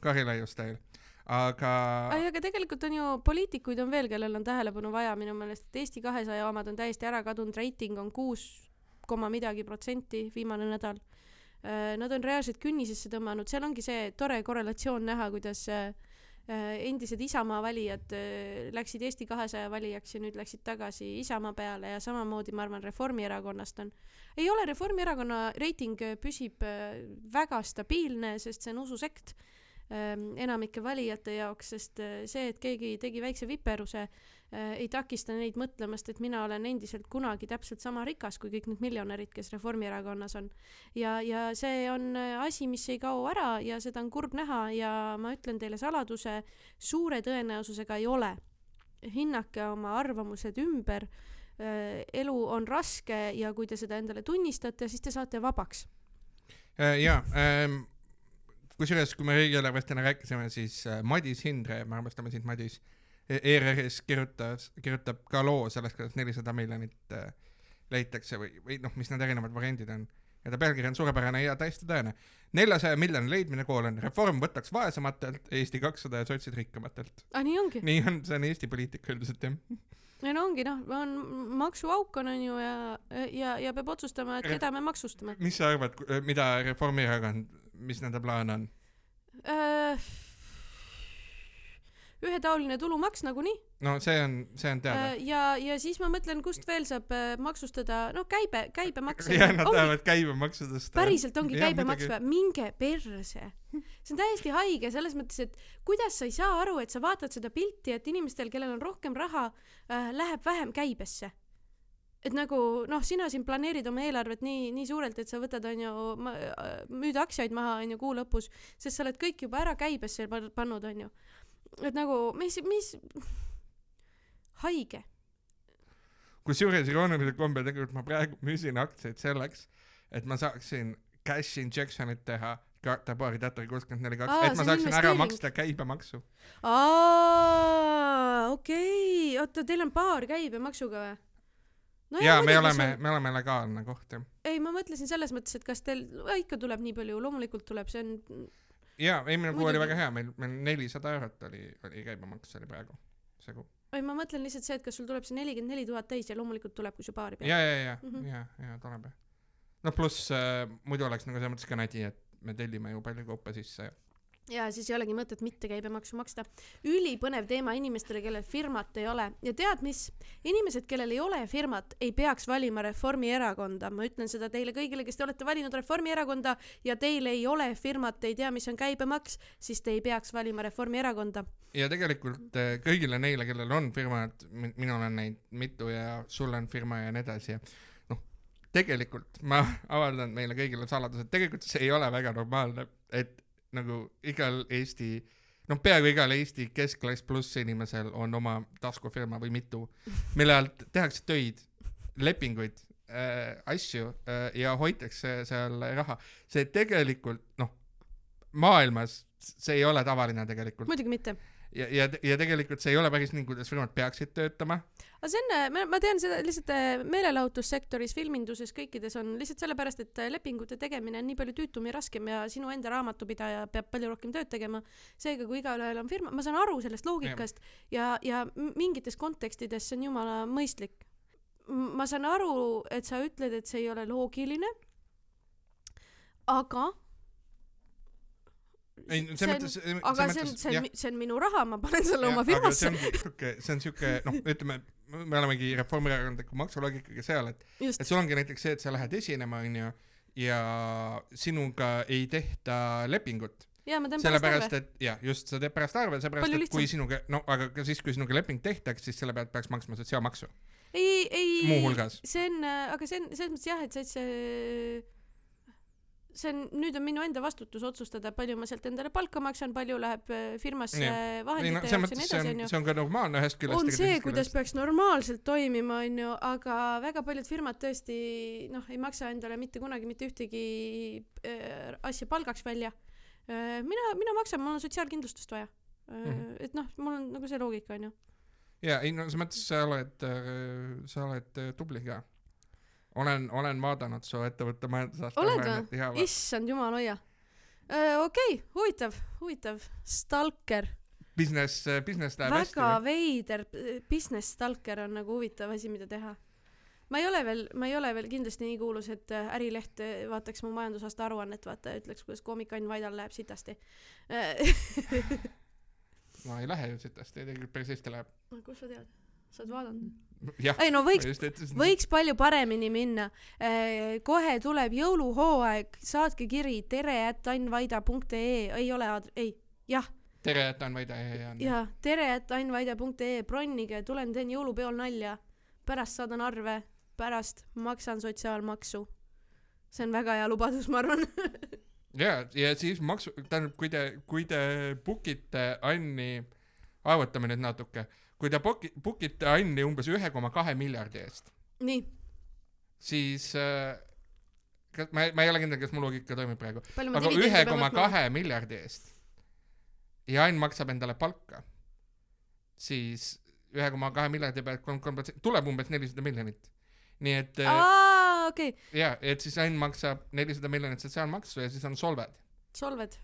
Speaker 2: Karilaiu stail. aga
Speaker 1: ei, aga tegelikult on ju poliitikuid on veel, kellel on tähelepanu vaja minu meelest, et Eesti kahesaja omad on täiesti ära kadunud, reiting on kuus koma midagi protsenti viimane nädal. Nad on reaalselt künnisesse tõmmanud, seal ongi see tore korrelatsioon näha, kuidas äh, äh, endised Isamaa valijad äh, läksid Eesti kahesaja valijaks ja nüüd läksid tagasi Isamaa peale ja samamoodi ma arvan Reformierakonnast on. ei ole, Reformierakonna reiting äh, püsib äh, väga stabiilne, sest see on ususekt ähm, enamike valijate jaoks, sest äh, see, et keegi tegi väikse viperuse, ei takista neid mõtlemast, et mina olen endiselt kunagi täpselt sama rikas kui kõik need miljonärid, kes Reformierakonnas on. ja, ja see on äh, asi, mis ei kao ära ja seda on kurb näha ja ma ütlen teile saladuse, suure tõenäosusega ei ole. hinnake oma arvamused ümber, elu on raske ja kui te seda endale tunnistate, siis te saate vabaks.
Speaker 2: äh, jaa ähm,, kusjuures, kui me riigieelarvest enne rääkisime, siis äh, Madis Hindre, me armastame sind, Madis, ERR-is kirjutas, kirjutab ka loo sellest, kuidas nelisada miljonit äh, leitakse või, või noh, mis need erinevad variandid on. ja ta pealkiri on suurepärane ja täiesti tõene. neljasaja miljoni leidmine kool on, reform võtaks vaesematelt, Eesti kakssada ja sotsid rikkamatelt.
Speaker 1: aa, nii ongi.
Speaker 2: nii on, see on Eesti poliitika üldiselt jah.
Speaker 1: ja no ongi noh, on maksuauk on onju ja, ja, ja peab otsustama, et keda me maksustame.
Speaker 2: mis sa arvad, mida Reformierakond, mis nende plaan on?
Speaker 1: Äh, ühetaoline tulumaks nagunii
Speaker 2: no see on, see on teada.
Speaker 1: Äh, ja, ja siis ma mõtlen, kust veel saab äh, maksustada, noh käibe, käibemaks. (laughs)
Speaker 2: jah, nad tahavad käibemaksu tõsta.
Speaker 1: päriselt ongi käibemaks või? minge perse. see on täiesti haige selles mõttes, et kuidas sa ei saa aru, et sa vaatad seda pilti, et inimestel, kellel on rohkem raha äh,, läheb vähem käibesse. et nagu noh, sina siin planeerid oma eelarvet nii, nii suurelt, et sa võtad, onju, müüd aktsiaid maha, onju, kuu lõpus, sest sa oled kõik juba ära käibesse pan- pannud, onju. Et nagu, mis, mis, haige
Speaker 2: kusjuures iroonilisel kombel tegelikult ma praegu müüsin aktsiaid selleks, et ma saaksin cash injection'it teha kaartapaari Tatari kuuskümmend neli kaks, et ma saaksin ära maksta käibemaksu.
Speaker 1: aa, okei okay., oota, teil on baar käibemaksuga või? no
Speaker 2: jaa, me oleme
Speaker 1: see-,
Speaker 2: me oleme legaalne koht jah.
Speaker 1: ei, ma mõtlesin selles mõttes, et kas teil ikka tuleb nii palju, loomulikult tuleb, see on,
Speaker 2: jaa, eelmine kuu oli väga hea, meil, meil nelisada eurot oli, oli käibemaks oli praegu see kuu.
Speaker 1: ei ma mõtlen lihtsalt see, et kas sul tuleb see nelikümmend neli tuhat täis ja loomulikult tuleb, kui sa baari pead.
Speaker 2: ja, ja, ja,
Speaker 1: Mhm.
Speaker 2: ja, ja tuleb jah. noh, pluss äh, muidu oleks nagu selles mõttes ka nadi, et me tellime ju palju kaupa sisse ja
Speaker 1: ja siis ei olegi mõtet mitte käibemaksu maksta. ülipõnev teema inimestele, kellel firmat ei ole ja tead mis, inimesed, kellel ei ole firmat, ei peaks valima Reformierakonda, ma ütlen seda teile kõigile, kes te olete valinud Reformierakonda ja teil ei ole firmat, ei tea, mis on käibemaks, siis te ei peaks valima Reformierakonda.
Speaker 2: ja tegelikult äh, kõigile neile, kellel on firmad, minul on neid mitu ja sul on firma ja nii edasi ja noh, tegelikult ma (laughs) avaldan meile kõigile saladuse, tegelikult see ei ole väga normaalne, et nagu igal Eesti noh, peaaegu igal Eesti keskklass pluss inimesel on oma taskufirma või mitu, (laughs) mille alt tehakse töid, lepinguid äh,, asju äh, ja hoitakse seal raha. see tegelikult noh, maailmas see ei ole tavaline tegelikult
Speaker 1: muidugi mitte.
Speaker 2: ja, ja, ja tegelikult see ei ole päris nii, kuidas firmad peaksid töötama.
Speaker 1: aga see on, ma, ma tean seda lihtsalt äh, meelelahutussektoris, filminduses, kõikides on lihtsalt sellepärast, et äh, lepingute tegemine on nii palju tüütum ja raskem ja sinu enda raamatupidaja peab palju rohkem tööd tegema. seega, kui igaühel on firma, ma saan aru sellest loogikast ja, ja m- mingites kontekstides see on jumala mõistlik. ma saan aru, et sa ütled, et see ei ole loogiline, aga
Speaker 2: ei,
Speaker 1: See on- aga see on, see on, see on minu raha, ma panen selle oma firmasse
Speaker 2: see. ongi siuke, see on siuke noh, ütleme, me olemegi reformierakondliku maksuloogikaga seal, et, et, sul ongi näiteks see, et sa lähed esinema, onju, ja sinuga ei tehta lepingut.
Speaker 1: ja ma teen pärast arve.
Speaker 2: et jah, just, sa teed pärast arve, seepärast et kui sinuga, no aga ka siis, kui sinuga leping tehtaks, siis selle pealt peaks maksma sotsiaalmaksu,
Speaker 1: ei, ei, see on, aga see on selles mõttes jah, et see, see see on, nüüd on minu enda vastutus otsustada, palju ma sealt endale palka maksan, palju läheb äh, firmasse vahendite jaoks ja nii
Speaker 2: see
Speaker 1: edasi,
Speaker 2: on,
Speaker 1: onju.
Speaker 2: see on ka normaalne ühest küljest.
Speaker 1: on see, kuidas peaks normaalselt toimima, onju, aga väga paljud firmad tõesti noh, ei maksa endale mitte kunagi mitte ühtegi äh, asja palgaks välja äh,. mina, mina maksan, mul on sotsiaalkindlustust vaja äh, mm. -hmm. et noh, mul on nagu see loogika onju.
Speaker 2: ja ei no selles mõttes sa oled, sa oled äh, tubli ka. olen, olen vaadanud su ettevõtte majandusaasta
Speaker 1: Oled
Speaker 2: ja
Speaker 1: issand jumal hoia. okei huvitav, huvitav, stalker.
Speaker 2: business, business läheb hästi
Speaker 1: väga
Speaker 2: või?
Speaker 1: veider business stalker on nagu huvitav asi, mida teha. ma ei ole veel, ma ei ole veel kindlasti nii kuulus, et äh, Ärileht äh, vaataks mu majandusaasta aruannet, vaata ja ütleks, kuidas koomik Ain Vaidal läheb sitasti. (laughs)
Speaker 2: no ei lähe ju sitasti, tegelikult päris hästi läheb.
Speaker 1: kust sa tead? Sa oled vaadanud? ei no võiks, võiks palju paremini minna. kohe tuleb jõuluhooaeg, saatke kiri tere at ainvaida.ee, ei ole aad-, ei, jah,
Speaker 2: tere, et on Vaide ja, ja.
Speaker 1: ja tere at ainvaida.ee, bronnige, tulen teen jõulupeol nalja, pärast saadan arve, pärast maksan sotsiaalmaksu. see on väga hea lubadus, ma arvan.
Speaker 2: ja, ja siis maksu, tähendab, kui te, kui te book ite Anni, arvutame nüüd natuke, kui te book, book ite Anni umbes ühe koma kahe miljardi eest,
Speaker 1: nii,
Speaker 2: siis äh, kas ma, ma ei ole kindel, kas mu loogika toimib praegu, aga ühe koma kahe miljardi eest ja Ann maksab endale palka, siis ühe koma kahe miljardi pealt kolm, kolm protsenti, tuleb umbes nelisada miljonit. nii et äh,
Speaker 1: aa, okei okay.,
Speaker 2: ja, et siis Ann maksab nelisada miljonit sotsiaalmaksu ja siis on solved.
Speaker 1: solved.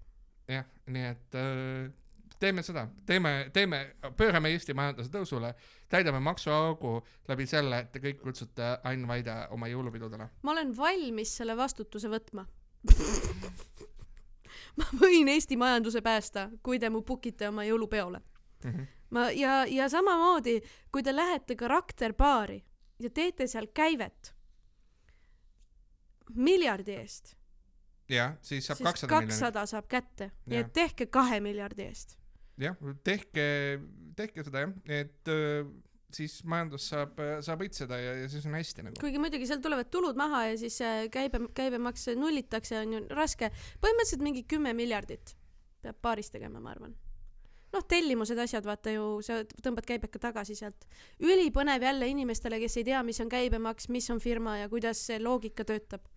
Speaker 2: jah, nii et äh, teeme seda, teeme, teeme, pöörame Eesti majanduse tõusule, täidame maksuaugu läbi selle, et te kõik kutsute Ain Vaide oma jõulupidudele.
Speaker 1: ma olen valmis selle vastutuse võtma. (laughs) ma võin Eesti majanduse päästa, kui te mu book ite oma jõulupeole.
Speaker 2: Mhm.
Speaker 1: ma ja, ja samamoodi, kui te lähete karakterbaari ja teete seal käivet miljardi eest,
Speaker 2: jah, siis saab kakssada miljonit.
Speaker 1: kakssada saab kätte, nii et tehke kahe miljardi eest.
Speaker 2: jah, tehke, tehke seda jah, et siis majandus saab, saab õitseda ja, ja siis on hästi nagu.
Speaker 1: kuigi muidugi seal tulevad tulud maha ja siis äh, käibe, käibemaks nullitakse, on ju raske. põhimõtteliselt mingi kümme miljardit peab baaris tegema, ma arvan. noh, tellimused, asjad, vaata ju, sa tõmbad käibeka tagasi sealt. ülipõnev jälle inimestele, kes ei tea, mis on käibemaks, mis on firma ja kuidas see loogika töötab.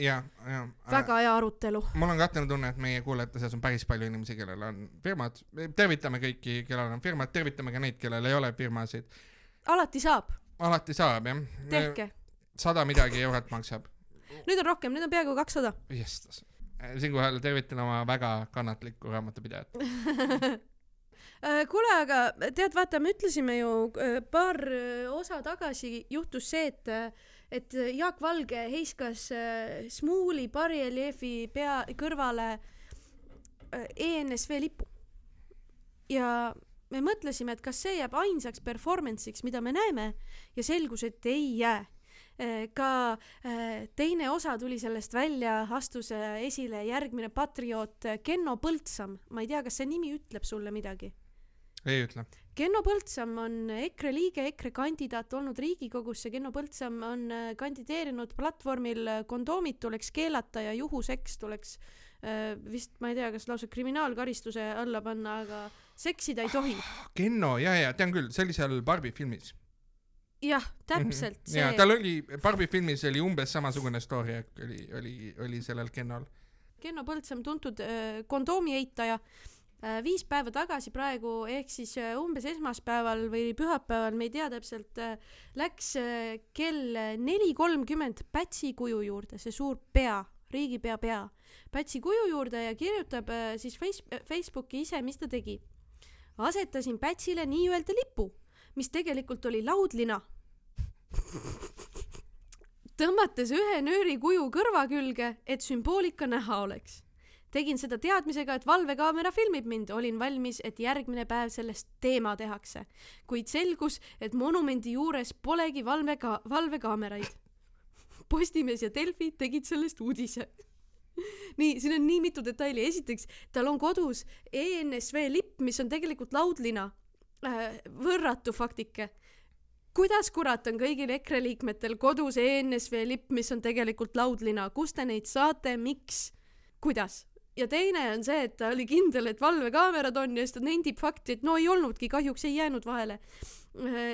Speaker 2: ja, ja.
Speaker 1: väga hea arutelu.
Speaker 2: mul on kahtlane tunne, et meie kuulajate seas on päris palju inimesi, kellel on firmad. tervitame kõiki, kellel on firmad, tervitame ka neid, kellel ei ole firmasid.
Speaker 1: alati saab,
Speaker 2: alati saab jah.
Speaker 1: tehke.
Speaker 2: sada midagi eurot maksab.
Speaker 1: nüüd on rohkem, nüüd on peaaegu kakssada.
Speaker 2: jestas. siinkohal tervitan oma väga kannatlikku raamatupidajat. (laughs)
Speaker 1: Äh, kuule, aga tead, vaata, me ütlesime ju äh, paar äh, osa tagasi juhtus see, et, et Jaak Valge heiskas äh, Smuuli bareljeefi pea kõrvale äh, ENSV lipu. ja me mõtlesime, et kas see jääb ainsaks performance'iks, mida me näeme ja selgus, et ei jää. ka äh, teine osa tuli sellest välja, astus äh, esile järgmine patrioot äh, Kenno Põldsam, ma ei tea, kas see nimi ütleb sulle midagi?
Speaker 2: ei ütle.
Speaker 1: Kenno Põldsam on EKRE liige, EKRE kandidaat olnud Riigikogusse, Kenno Põldsam on äh, kandideerinud platvormil äh, kondoomid tuleks keelata ja juhuseks tuleks vist ma ei tea, kas lausa kriminaalkaristuse alla panna, aga seksida ei tohi.
Speaker 2: Kenno, ja, ja tean küll, see oli seal Barbi filmis.
Speaker 1: jah, täpselt see
Speaker 2: ja. tal oli, Barbi filmis oli umbes samasugune story, oli, oli, oli sellel Kennol.
Speaker 1: Kenno Põldsam, tuntud kondoomi eitaja viis päeva tagasi praegu ehk siis äh, umbes esmaspäeval või pühapäeval, me ei tea täpselt äh,, läks äh, kell neli kolmkümmend Pätsi kuju juurde, see suur pea, riigipea pea, Pätsi kuju juurde ja kirjutab äh, siis face-, Facebooki ise, mis ta tegi. asetasin Pätsile nii-öelda lipu, mis tegelikult oli laudlina (laughs) tõmmates ühe nööri kuju kõrva külge, et sümboolika näha oleks. Tegin seda teadmisega, et valvekaamera filmib mind, olin valmis, et järgmine päev sellest teema tehakse, kuid selgus, et monumendi juures polegi valveka-, valvekaameraid. (laughs) Postimees ja Delfi tegid sellest uudise. (laughs) nii, siin on nii mitu detaili, esiteks tal on kodus ENSV lipp, mis on tegelikult laudlina äh,. võrratu faktike kuidas kurat on kõigil EKRE liikmetel kodus ENSV lipp, mis on tegelikult laudlina, kust te neid saate, miks, kuidas? Ja teine on see, et ta oli kindel, et valvekaamerad on ja siis ta nendib fakti, et no ei olnudki, kahjuks ei jäänud vahele.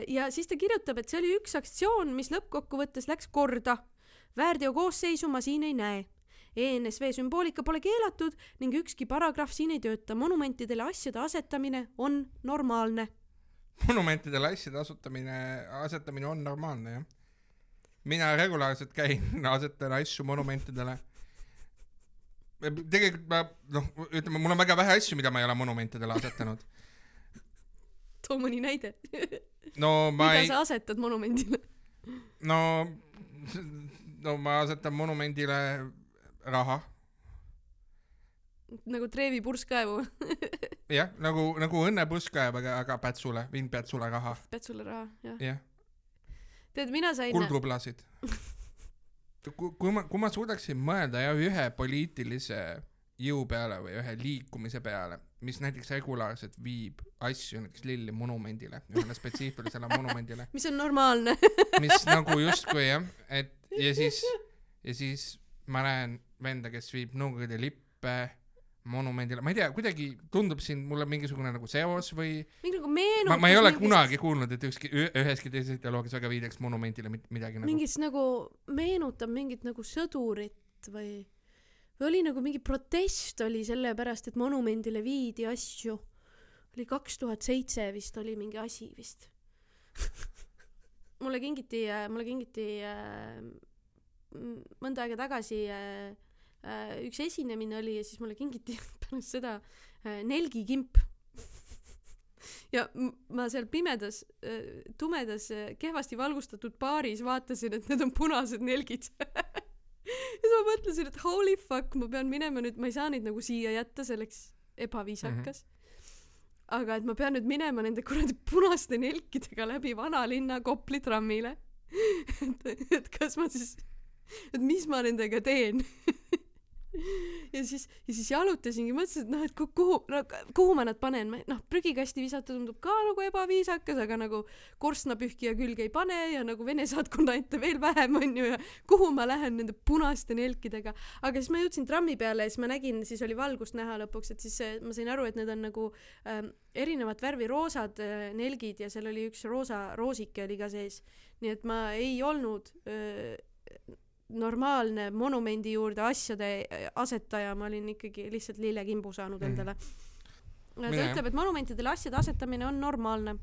Speaker 1: ja siis ta kirjutab, et see oli üks aktsioon, mis lõppkokkuvõttes läks korda. väärteokoosseisu ma siin ei näe. ENSV sümboolika pole keelatud ning ükski paragrahv siin ei tööta, monumentidele asjade asetamine on normaalne
Speaker 2: monumentidele asjade asutamine, asetamine on normaalne jah. mina regulaarselt käin, asetan asju monumentidele. Tegelikult ma noh, ütleme, mul on väga vähe asju, mida ma ei ole monumentidele asetanud. (laughs)
Speaker 1: too mõni näide.
Speaker 2: no ma
Speaker 1: mida
Speaker 2: ei,
Speaker 1: sa asetad monumendile?
Speaker 2: no, no ma asetan monumendile raha,
Speaker 1: nagu Trevi purskkaevu, (laughs)
Speaker 2: jah, nagu, nagu Õnne Puskaev, aga, aga Pätsule, Vin Pätsule raha,
Speaker 1: Pätsule raha, jah.
Speaker 2: jah,
Speaker 1: tead, mina sain,
Speaker 2: kuldrublasid. (laughs) kui, ma, kui ma suudaksin mõelda jah ühe poliitilise jõu peale või ühe liikumise peale, mis näiteks regulaarselt viib asju näiteks Lilli monumendile, ühele spetsiifilisele monumendile, (laughs)
Speaker 1: mis on normaalne.
Speaker 2: mis nagu justkui jah, et ja siis, ja siis ma näen venda, kes viib Nõukogude lippe monumendile, ma ei tea, kuidagi tundub siin mulle mingisugune nagu seos või
Speaker 1: mingi nagu meenutus.
Speaker 2: ma, ma ei ole kunagi kuulnud, et ükski, üheski teises ideoloogias väga viidaks monumendile midagi nagu.
Speaker 1: mingis nagu meenutab mingit nagu sõdurit või, või oli nagu mingi protest oli sellepärast, et monumendile viidi asju. oli kaks tuhat seitse vist oli mingi asi vist. (laughs) mulle kingiti, mulle kingiti äh, mõnda aega tagasi äh, üks esinemine oli ja siis mulle kingiti (laughs) pärast seda äh, nelgikimp. (laughs) ja ma seal pimedas, tumedas, kehvasti valgustatud baaris vaatasin, et need on punased nelgid. (laughs) ja siis ma mõtlesin, et holy fuck, ma pean minema nüüd, ma ei saa neid nagu siia jätta, see oleks ebaviisakas mm. -hmm. aga et ma pean nüüd minema nende kuradi punaste nelkidega läbi vanalinna Kopli trammile. et, et kas ma siis, et mis ma nendega teen (laughs) ja siis, ja siis jalutasingi, mõtlesin, et noh, et ku- kuhu no,, kuhu ma nad panen, noh, prügikasti visata tundub ka nagu ebaviisakas, aga nagu korstnapühkija külge ei pane ja nagu Vene saatkonna ette veel vähem onju ja kuhu ma lähen nende punaste nelkidega. aga siis ma jõudsin trammi peale ja siis ma nägin, siis oli valgust näha lõpuks, et siis äh, ma sain aru, et need on nagu ähm, erinevat värvi roosad äh, nelgid ja seal oli üks roosa roosike oli ka sees. nii et ma ei olnud äh, normaalne monumendi juurde asjade äh, asetaja, ma olin ikkagi lihtsalt lillekimbu saanud
Speaker 2: Mhm.
Speaker 1: endale. ta
Speaker 2: Mine.
Speaker 1: ütleb, et monumentidele asjade asetamine on normaalne.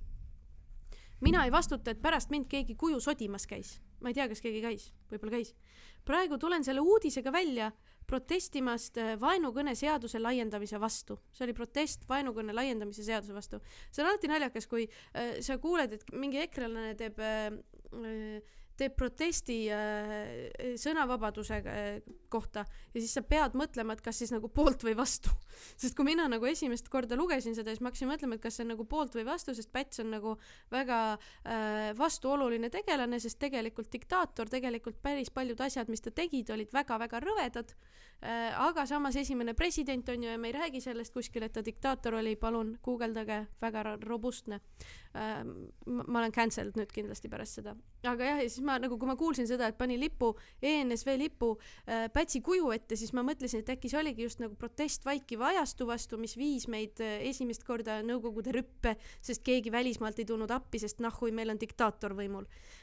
Speaker 1: mina ei vastuta, et pärast mind keegi kuju sodimas käis. ma ei tea, kas keegi käis, võib-olla käis. praegu tulen selle uudisega välja protestimast äh, vaenukõne seaduse laiendamise vastu. see oli protest vaenukõne laiendamise seaduse vastu. see on alati naljakas, kui äh, sa kuuled, et mingi ekrelane teeb äh, teeb protesti äh, sõnavabaduse äh, kohta ja siis sa pead mõtlema, et kas siis nagu poolt või vastu. (laughs) sest kui mina nagu esimest korda lugesin seda, siis ma hakkasin mõtlema, et kas see on nagu poolt või vastu, sest Päts on nagu väga äh, vastuoluline tegelane, sest tegelikult diktaator, tegelikult päris paljud asjad, mis ta tegi, olid väga-väga rõvedad äh,. Aga samas esimene president on ju ja me ei räägi sellest kuskil, et ta diktaator oli, palun guugeldage, väga robustne äh,. ma olen cancelled nüüd kindlasti pärast seda, aga jah, ja siis ma nagu, kui ma kuulsin seda, et pani lipu, ENSV lipu äh, Pätsi kuju ette, siis ma mõtlesin, et äkki see oligi just nagu protest vaikiva ajastu vastu, mis viis meid äh, esimest korda Nõukogude rüppe, sest keegi välismaalt ei tulnud appi, sest nahhui, meil on diktaator võimul äh,.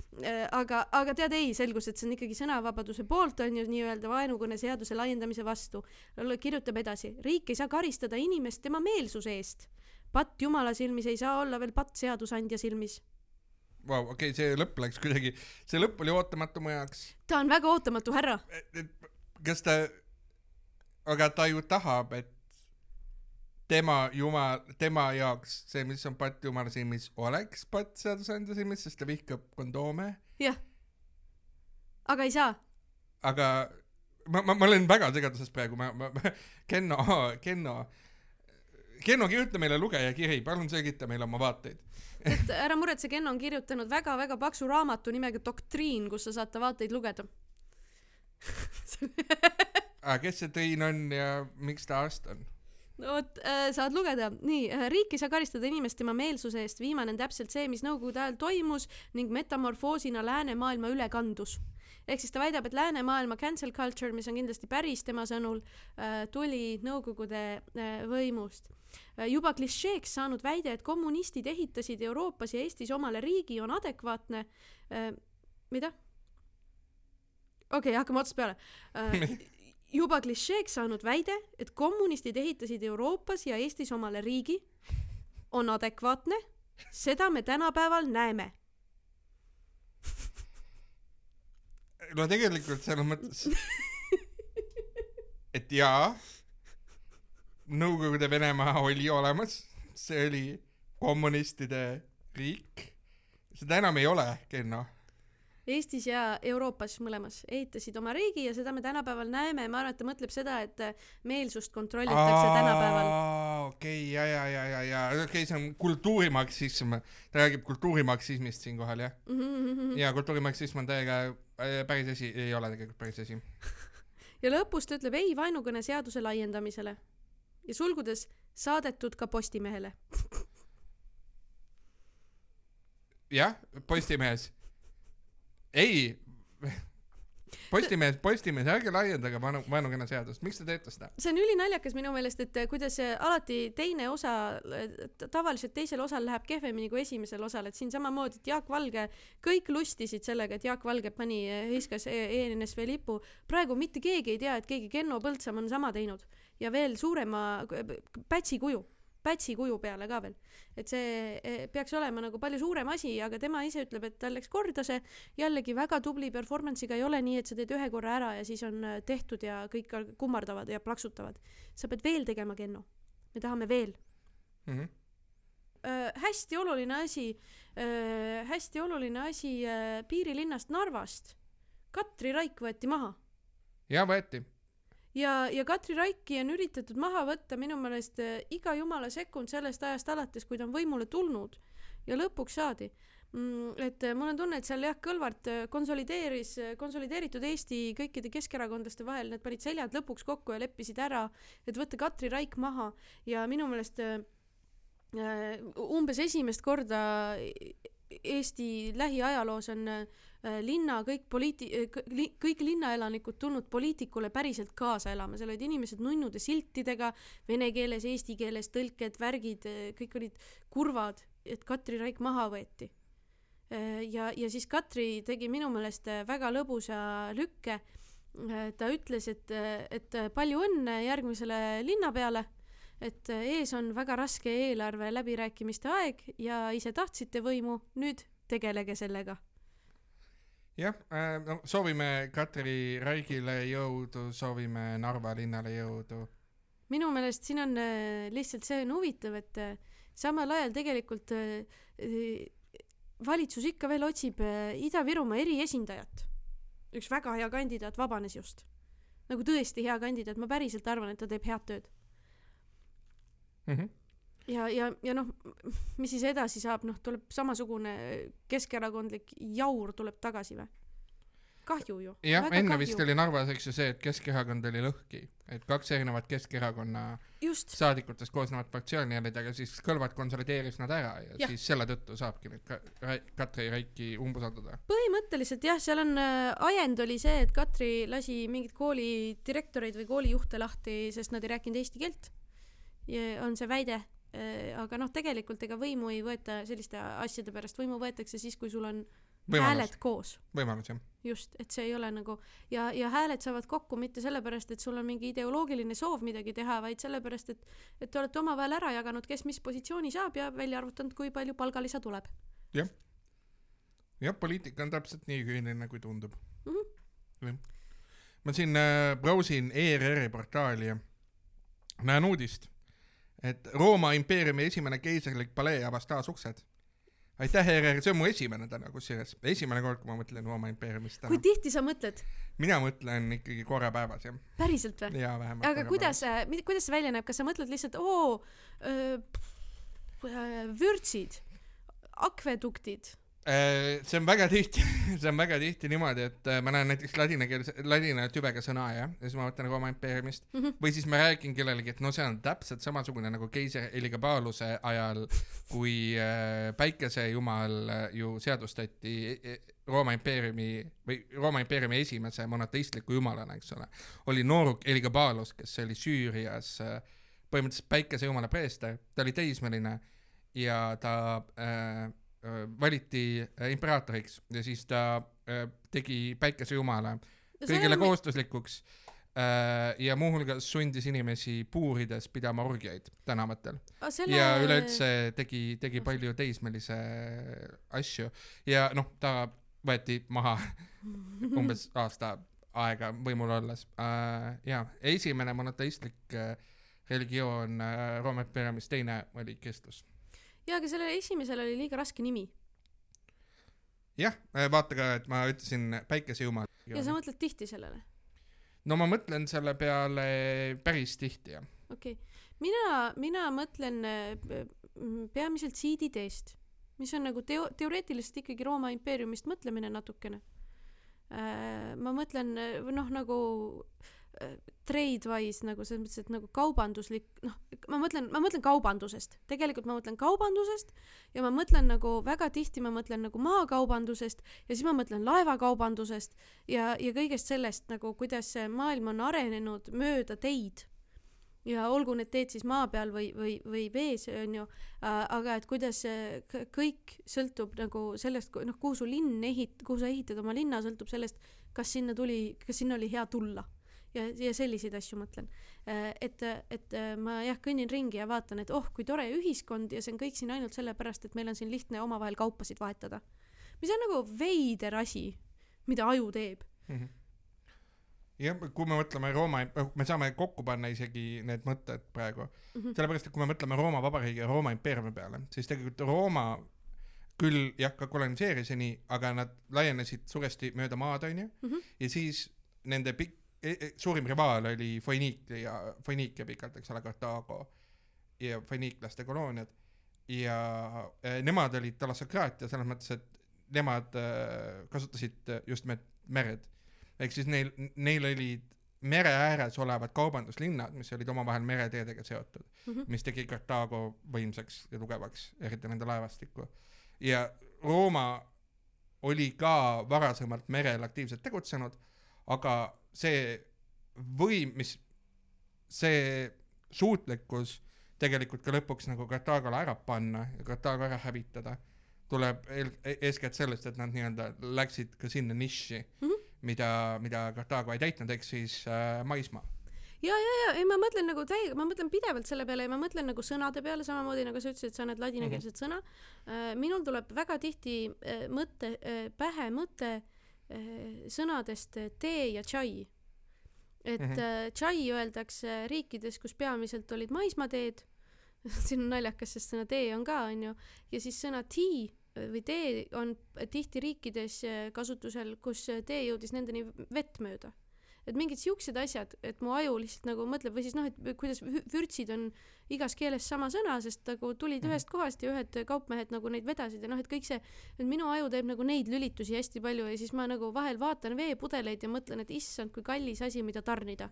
Speaker 1: aga, aga tead ei, selgus, et see on ikkagi sõnavabaduse poolt on ju nii-öelda vaenukõne seaduse laiendamise vastu. kirjutab edasi, riik ei saa karistada inimest tema meelsuse eest. patt jumala silmis ei saa olla veel patt seadusandja silmis.
Speaker 2: Vau, okei, see lõpp läks kuidagi, see lõpp oli ootamatu mu jaoks.
Speaker 1: ta on väga ootamatu härra.
Speaker 2: kas ta, aga ta ju tahab, et tema jumal, tema jaoks see, mis on patt jumala silmis, oleks patt seadusandja silmis, sest ta vihkab kondoome,
Speaker 1: jah. aga ei saa.
Speaker 2: aga ma, ma, ma olen väga segaduses praegu, ma, ma, Kenno, Kenno, Kenno, kirjuta meile lugejakiri, palun selgita meile oma vaateid.
Speaker 1: et ära muretse, Ken on kirjutanud väga-väga paksu raamatu nimega Doktriin, kus sa saate vaateid lugeda.
Speaker 2: aga kes see Triin on ja miks ta arst on?
Speaker 1: Vot äh,, saad lugeda. nii äh,, riik ei saa karistada inimest tema meelsuse eest, viimane on täpselt see, mis nõukogude ajal toimus ning metamorfoosina läänemaailma üle kandus. ehk siis ta väidab, et läänemaailma cancel culture, mis on kindlasti päris tema sõnul äh,, tuli nõukogude äh, võimust äh,. juba klišeeks saanud väide, et kommunistid ehitasid Euroopas ja Eestis omale riigi, on adekvaatne äh,. mida? okei okay,, hakkame otsast peale äh, (laughs) juba klišeeks saanud väide, et kommunistid ehitasid Euroopas ja Eestis omale riigi, on adekvaatne, seda me tänapäeval näeme.
Speaker 2: no tegelikult selles mõttes, et jaa, Nõukogude Venemaa oli olemas, see oli kommunistide riik, seda enam ei ole, Kenno.
Speaker 1: Eestis ja Euroopas mõlemas ehitasid oma riigi ja seda me tänapäeval näeme, ma arvan, et ta mõtleb seda, et äh, meelsust kontrollitakse tänapäeval.
Speaker 2: okei, ja, ja, ja, ja, ja okei okay,, see on kultuurimarksism, ta räägib kultuurimarksismist siinkohal jah,
Speaker 1: Mhm.
Speaker 2: ja kultuurimarksism on täiega äh, päris asi, ei ole tegelikult päris asi. (laughs)
Speaker 1: ja lõpus ta ütleb ei vaenukõne seaduse laiendamisele ja sulgudes saadetud ka Postimehele. (laughs)
Speaker 2: jah, Postimehes. Ei, (laughs) Postimehes, Postimehes, ärge laiendage vaenu, vaenukõne seadust, miks te teete seda?
Speaker 1: see on ülinaljakas minu meelest, et äh, kuidas äh, alati teine osa, tavaliselt teisel osal läheb kehvemini kui esimesel osal, et siin samamoodi, et Jaak Valge, kõik lustisid sellega, et Jaak Valge pani, hõiskas E- ENSV lipu. praegu mitte keegi ei tea, et keegi Kenno Põldsam on sama teinud. Ja veel suurema pätsi kuju, pätsi kuju peale ka veel. et see eh, peaks olema nagu palju suurem asi, aga tema ise ütleb, et tal läks korda see jällegi väga tubli performance'iga ei ole nii, et sa teed ühe korra ära ja siis on äh, tehtud ja kõik kummardavad ja plaksutavad. sa pead veel tegema, Kenno. me tahame veel.
Speaker 2: Mm -hmm.
Speaker 1: Äh, hästi oluline asi äh,, hästi oluline asi äh, piirilinnast Narvast. Katri Raik võeti maha
Speaker 2: ja võeti.
Speaker 1: ja, ja Katri Raiki on üritatud maha võtta minu meelest äh, iga jumala sekund sellest ajast alates, kui ta on võimule tulnud. Ja lõpuks saadi. Mm,. et äh, mul on tunne, et seal jah, Kõlvart äh, konsolideeris, konsolideeritud Eesti kõikide keskerakondlaste vahel, need panid seljad lõpuks kokku ja leppisid ära, et võtta Katri Raik maha. Ja minu meelest äh, umbes esimest korda Eesti lähiajaloos on äh, linna kõik poliiti-, kõik linnaelanikud tulnud poliitikule päriselt kaasa elama, seal olid inimesed nunnude siltidega, vene keeles, eesti keeles tõlked, värgid, kõik olid kurvad, et Katri Raik maha võeti. ja, ja siis Katri tegi minu meelest väga lõbusa lükke. ta ütles, et, et palju õnne järgmisele linnapeale, et ees on väga raske eelarve läbirääkimiste aeg ja ise tahtsite võimu, nüüd tegelege sellega
Speaker 2: jah, no soovime Katri Raigile jõudu, soovime Narva linnale jõudu.
Speaker 1: minu meelest siin on äh, lihtsalt see on huvitav, et äh, samal ajal tegelikult äh, äh, valitsus ikka veel otsib äh, Ida-Virumaa eriesindajat. üks väga hea kandidaat vabanes just. nagu tõesti hea kandidaat, ma päriselt arvan, et ta teeb head tööd.
Speaker 2: Mm -hmm.
Speaker 1: ja, ja, ja noh, mis siis edasi saab, noh, tuleb samasugune keskerakondlik jaur tuleb tagasi või? kahju ju.
Speaker 2: jah, enne vist oli Narvas, eks ju see, et Keskerakond oli lõhki, et kaks erinevat Keskerakonna
Speaker 1: just,
Speaker 2: saadikutest koosnevat fraktsiooni olid, aga siis Kõlvart konsolideeris nad ära ja, ja. Siis selle tõttu saabki nüüd ka Ra- Katri Raiki umbusaldada.
Speaker 1: põhimõtteliselt jah, seal on äh, ajend oli see, et Katri lasi mingeid kooli direktoreid või koolijuhte lahti, sest nad ei rääkinud eesti keelt. on see väide, aga noh, tegelikult ega võimu ei võeta selliste asjade pärast, võimu võetakse siis, kui sul on
Speaker 2: võimalus
Speaker 1: hääled, koos.
Speaker 2: võimalus jah.
Speaker 1: just, et see ei ole nagu ja, ja hääled saavad kokku mitte sellepärast, et sul on mingi ideoloogiline soov midagi teha, vaid sellepärast, et et te olete omavahel ära jaganud, kes mis positsiooni saab ja välja arvutanud, kui palju palgalisa tuleb
Speaker 2: jah, poliitika on täpselt nii küüniline, kui tundub
Speaker 1: mm. -hmm.
Speaker 2: jah. ma siin äh, brausin ERR-i portaali ja näen uudist, et Rooma impeeriumi esimene keisrlik palee avas taas uksed. aitäh, ERR, see on mu esimene täna kusjuures, esimene kord, kui ma mõtlen Rooma impeeriumist
Speaker 1: kui
Speaker 2: täna.
Speaker 1: tihti sa mõtled,
Speaker 2: mina mõtlen ikkagi korra päevas jah,
Speaker 1: päriselt või?
Speaker 2: ja vähemalt.
Speaker 1: aga kuidas, kuidas see välja näeb, kas sa mõtled lihtsalt oo, vürtsid, akveduktid,
Speaker 2: Äh, see on väga tihti, (laughs) see on väga tihti niimoodi, et äh, ma näen näiteks ladinakeelse, ladina tüvega sõna jah, ja siis ma mõtlen Rooma impeeriumist
Speaker 1: Mhm.
Speaker 2: või siis ma räägin kellelegi, et no see on täpselt samasugune nagu keiser Eligabaaluse ajal, kui äh, päikesejumal äh, ju seadustati e- e- Rooma impeeriumi või Rooma impeeriumi esimese monoteistliku jumalana, eks ole, oli nooruk Eligabaalus, kes oli Süürias äh, põhimõtteliselt päikesejumala preester, ta oli teismeline ja ta äh, äh, valiti äh, imperaatoriks ja siis ta äh, tegi päikesejumala kõigile kohustuslikuks äh, ja muuhulgas sundis inimesi puurides pidama orgiaid tänavatel
Speaker 1: selle...
Speaker 2: ja üleüldse tegi, tegi palju teismelise asju ja noh, ta võeti maha (laughs) umbes aasta aega võimul olles äh,. ja esimene monoteistlik äh, religioon äh, Rooma impeeriumis, teine oli kristlus.
Speaker 1: jaa, aga sellel esimesel oli liiga raske nimi
Speaker 2: jah, vaata ka, et ma ütlesin päikesejumal.
Speaker 1: ja sa mõtled tihti sellele
Speaker 2: no ma mõtlen selle peale päris tihti jah.
Speaker 1: okei okay., mina, mina mõtlen äh, peamiselt siidideest, mis on nagu teo-, teoreetiliselt ikkagi Rooma impeeriumist mõtlemine natukene. ma mõtlen äh, noh, nagu äh, trade-wise nagu selles mõttes, et nagu kaubanduslik, noh, ma mõtlen, ma mõtlen kaubandusest, tegelikult ma mõtlen kaubandusest ja ma mõtlen nagu väga tihti ma mõtlen nagu maakaubandusest ja siis ma mõtlen laevakaubandusest ja, ja kõigest sellest nagu, kuidas see maailm on arenenud mööda teid ja olgu need teed siis maa peal või, või, või vees, onju, aga et kuidas see kõik sõltub nagu sellest, noh, kuhu su linn ehit-, kuhu sa ehitad oma linna, sõltub sellest, kas sinna tuli, kas sinna oli hea tulla. ja, ja selliseid asju mõtlen. et, et ma jah, kõnnin ringi ja vaatan, et oh, kui tore ühiskond ja see on kõik siin ainult sellepärast, et meil on siin lihtne omavahel kaupasid vahetada. mis on nagu veider asi, mida aju teeb.
Speaker 2: jah, kui me mõtleme Rooma, me saame kokku panna isegi need mõtted praegu,
Speaker 1: Mhm.
Speaker 2: sellepärast et kui me mõtleme Rooma Vabariigi ja Rooma impeeriumi peale, siis tegelikult Rooma küll jah, ka koloniseeris ja nii, aga nad laienesid suuresti mööda maad, onju,
Speaker 1: Mhm.
Speaker 2: ja siis nende pikk, suurim rivaal oli Foiniikia, Foiniikia pikalt, eks ole, Kartaago ja foiniiklaste kolooniad ja eh, nemad olid talassokraatia selles mõttes, et nemad eh, kasutasid just nimelt mered. ehk siis neil, neil olid mere ääres olevad kaubanduslinnad, mis olid omavahel mereteedega seotud,
Speaker 1: Mhm.
Speaker 2: mis tegi Kartaago võimsaks ja tugevaks, eriti nende laevastikku. ja Rooma oli ka varasemalt merel aktiivselt tegutsenud, aga see võim, mis, see suutlikkus tegelikult ka lõpuks nagu Kartaagole ära panna ja Kartaago ära hävitada, tuleb eel-, eeskätt sellest, et nad nii-öelda läksid ka sinna nišši mm. -hmm. mida, mida Kartaago ei täitnud, ehk siis äh, maismaa.
Speaker 1: ja, ja, ja ei, ma mõtlen nagu täiega, ma mõtlen pidevalt selle peale ja ma mõtlen nagu sõnade peale, samamoodi nagu sa ütlesid, sa näed ladinakeelset mm -hmm. sõna. minul tuleb väga tihti äh, mõte, pähe mõte äh, sõnadest äh, tee ja tšai. et mm. -hmm. tšai öeldakse riikides, kus peamiselt olid maismaateed, (laughs) siin on naljakas, sest sõna tee on ka, onju, ja siis sõna tea või tee on tihti riikides kasutusel, kus tee jõudis nendeni vett mööda et mingid siuksed asjad, et mu aju lihtsalt nagu mõtleb või siis noh, et kuidas vü- vürtsid on igas keeles sama sõna, sest nagu tulid
Speaker 2: Mhm.
Speaker 1: ühest kohast ja ühed kaupmehed nagu neid vedasid ja noh, et kõik see, et minu aju teeb nagu neid lülitusi hästi palju ja siis ma nagu vahel vaatan veepudeleid ja mõtlen, et issand, kui kallis asi, mida tarnida.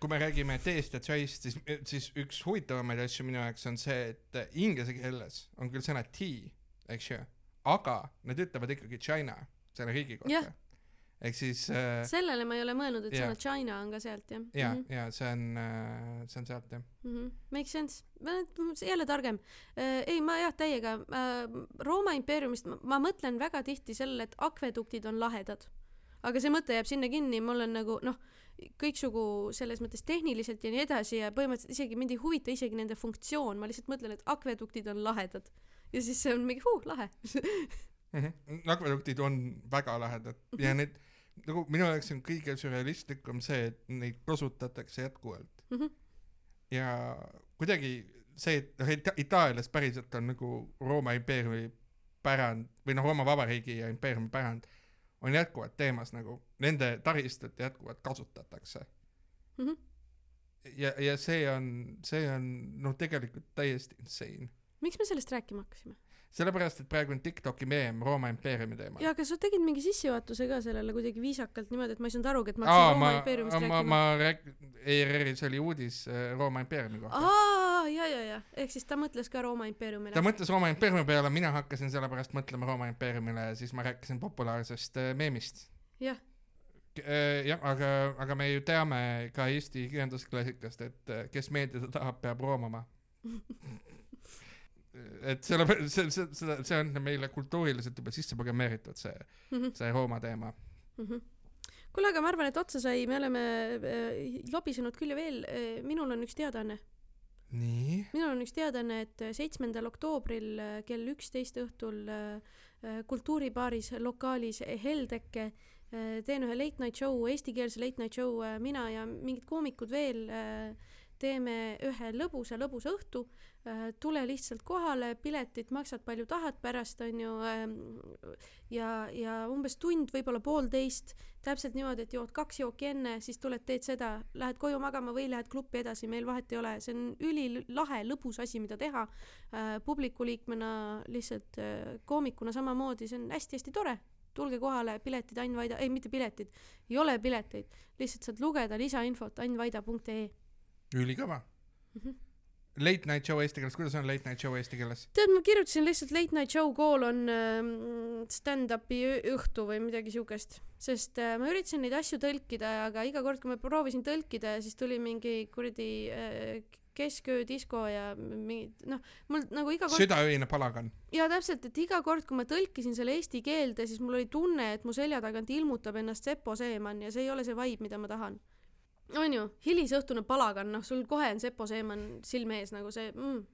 Speaker 2: kui me räägime teest ja tšaist, siis, siis üks huvitavamaid asju minu jaoks on see, et inglise keeles on küll sõna tea, eks ju, aga nad ütlevad ikkagi China selle riigi kohta. Ehk siis äh,
Speaker 1: sellele ma ei ole mõelnud, et
Speaker 2: Jah.
Speaker 1: sõna China on ka sealt jah.
Speaker 2: ja, ja see on, see on sealt jah.
Speaker 1: mm. -hmm. Make sense, jälle targem äh,. ei, ma jah, täiega äh,, Rooma impeeriumist ma, ma mõtlen väga tihti sellele, et akveduktid on lahedad. aga see mõte jääb sinna kinni, mul on nagu noh, kõiksugu selles mõttes tehniliselt ja nii edasi ja põhimõtteliselt isegi mind ei huvita isegi nende funktsioon, ma lihtsalt mõtlen, et akveduktid on lahedad. ja siis see on mingi huh, lahe
Speaker 2: akveduktid on väga lahedad ja need nagu minu jaoks on kõige sürrealistlikum see, et neid kasutatakse jätkuvalt
Speaker 1: Mhm.
Speaker 2: ja kuidagi see, et noh Ita- Itaalias päriselt on nagu Rooma impeeriumi pärand või noh, Rooma Vabariigi ja impeeriumi pärand on jätkuvalt teemas nagu nende taristut jätkuvalt kasutatakse
Speaker 1: Mhm.
Speaker 2: ja, ja see on, see on noh, tegelikult täiesti insane.
Speaker 1: miks me sellest rääkima hakkasime?
Speaker 2: sellepärast, et praegu on Tiktoki meem Rooma impeeriumi teemal.
Speaker 1: jaa, aga sa tegid mingi sissejuhatuse ka sellele kuidagi viisakalt niimoodi, et ma ei saanud arugi, et ma hakkasin
Speaker 2: ma
Speaker 1: Rooma, impeeriumist
Speaker 2: ma,
Speaker 1: rääkima.
Speaker 2: ma rääk-, ERR-is oli uudis äh, Rooma impeeriumi kohta.
Speaker 1: aa, ja, ja, ja, ehk siis ta mõtles ka Rooma impeeriumile
Speaker 2: ta. mõtles Rooma impeeriumi peale, mina hakkasin sellepärast mõtlema Rooma impeeriumile ja siis ma rääkisin populaarsest äh, meemist.
Speaker 1: jah,
Speaker 2: jah, aga, aga me ju teame ka Eesti kirjandusklassikast, et äh, kes meeldida tahab, peab roomama. (laughs) et selle, see, see, see, see on meile kultuuriliselt juba sisse programmeeritud, see, see Rooma teema.
Speaker 1: Mhm. kuule, aga ma arvan, et otsa sai, me oleme äh, lobisenud küll ja veel, minul on üks teadaanne.
Speaker 2: nii,
Speaker 1: minul on üks teadaanne, et seitsmendal oktoobril äh, kell üksteist õhtul äh, äh, kultuuribaaris lokaalis Heldeke äh, teen ühe late night show, eestikeelse late night show, mina ja mingid koomikud veel äh, teeme ühe lõbusa lõbusa õhtu. Äh, tule lihtsalt kohale piletit maksad palju tahad pärast onju ähm, ja ja umbes tund võib-olla poolteist täpselt niimoodi et jood kaks jooki enne siis tuled teed seda. Lähed koju magama või lähed klubi edasi meil vahet ei ole. See on ülilahe lõbus asi mida teha. Äh, publiku liikmena lihtsalt äh, koomikuna samamoodi see on hästi-hästi tore. Tulge kohale piletid Ain Vaida ei mitte piletid ei ole pileteid. Lihtsalt saad lugeda lisainfot annvaida.ee
Speaker 2: ülikõva.
Speaker 1: Mm -hmm.
Speaker 2: Late night show eesti keeles kuidas on late night show eesti keeles?
Speaker 1: Tead ma kirjutasin lihtsalt late night show koolon ähm, stand-up'i õhtu või midagi siukest. Sest äh, ma üritasin neid asju tõlkida aga iga kord kui ma proovisin tõlkida siis tuli mingi kuradi äh, kesköö disko ja mingi noh mul nagu iga kord
Speaker 2: südaöine palagan.
Speaker 1: Ja täpselt et iga kord kui ma tõlkisin selle eesti keelde siis mul oli tunne et mu selja tagant ilmutab ennast Sepo Seeman ja see ei ole see vibe mida ma tahan onju hilisõhtune palagan noh sul kohe on Sepo Seeman silme ees nagu see mm,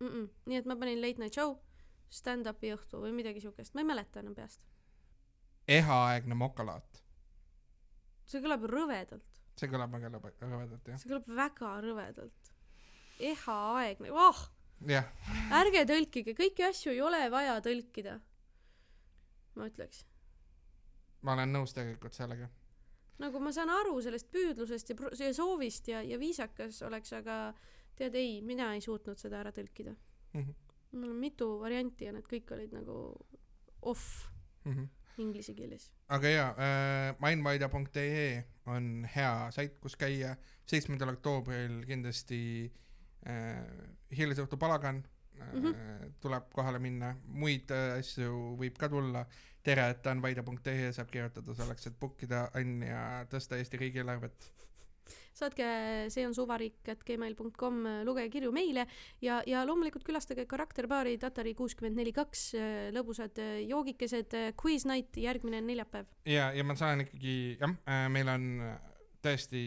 Speaker 1: mm -mm. nii et ma panin late night show stand-up'i õhtu või midagi siukest. Ma ei mäleta enam peast.
Speaker 2: Ehaaegne mokalaat.
Speaker 1: See kõlab rõvedalt.
Speaker 2: See kõlab väga rõvedalt jah.
Speaker 1: See kõlab väga rõvedalt. Ehaaegne oh!
Speaker 2: Jah.
Speaker 1: Ärge tõlkige kõiki asju ei ole vaja tõlkida. Ma ütleks.
Speaker 2: Ma olen nõus tegelikult sellega
Speaker 1: nagu ma saan aru sellest püüdlusest ja, ja soovist ja, ja viisakas oleks, aga tead ei, mina ei suutnud seda ära tõlkida.
Speaker 2: Mhm.
Speaker 1: mul on mitu varianti ja need kõik olid nagu off
Speaker 2: Mhm.
Speaker 1: inglise keeles.
Speaker 2: aga jaa äh, mindvaida.ee on hea sait kus käia seitsmendal oktoobril kindlasti äh, hilisõhtu palagan äh,
Speaker 1: Mhm.
Speaker 2: tuleb kohale minna muid äh, asju võib ka tulla tere et anvaida.ee saab kirjutada selleks et book ida Ann ja tõsta Eesti riigieelarvet
Speaker 1: saatke see on suvariik at gmail.com, lugege kirju meile ja, ja loomulikult külastage karakterbaari Tatari kuuskümmend neli kaks, lõbusad joogikesed, quiz night järgmine neljapäev.
Speaker 2: ja ja ma saan ikkagi jah äh, meil on äh, tõesti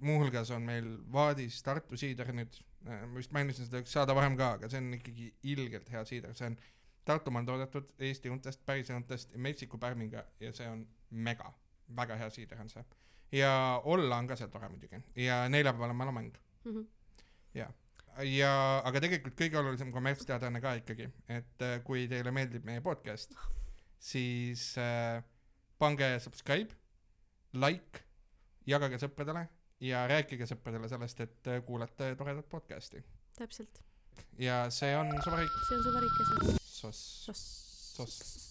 Speaker 2: muuhulgas on meil Vaadis Tartu siider nüüd äh, ma vist mainisin seda üks saade varem ka aga see on ikkagi ilgelt hea siider see on Tartumaal toodetud Eesti õuntest päris õuntest Meksiku pärmiga ja see on mega väga hea siider on see. Ja olla on ka seal tore muidugi. Ja neljapäeval on mälumäng
Speaker 1: Mm -hmm.
Speaker 2: ja aga tegelikult kõige olulisem kommertsteadaanne ka ikkagi et äh, kui teile meeldib meie podcast siis äh, pange subscribe like jagage sõpradele ja rääkige sõpradele sellest et kuulate toredat podcasti.
Speaker 1: Täpselt,
Speaker 2: ja see on suvariik.
Speaker 1: See on suvariik ja see on
Speaker 2: sos.
Speaker 1: Soss.
Speaker 2: sos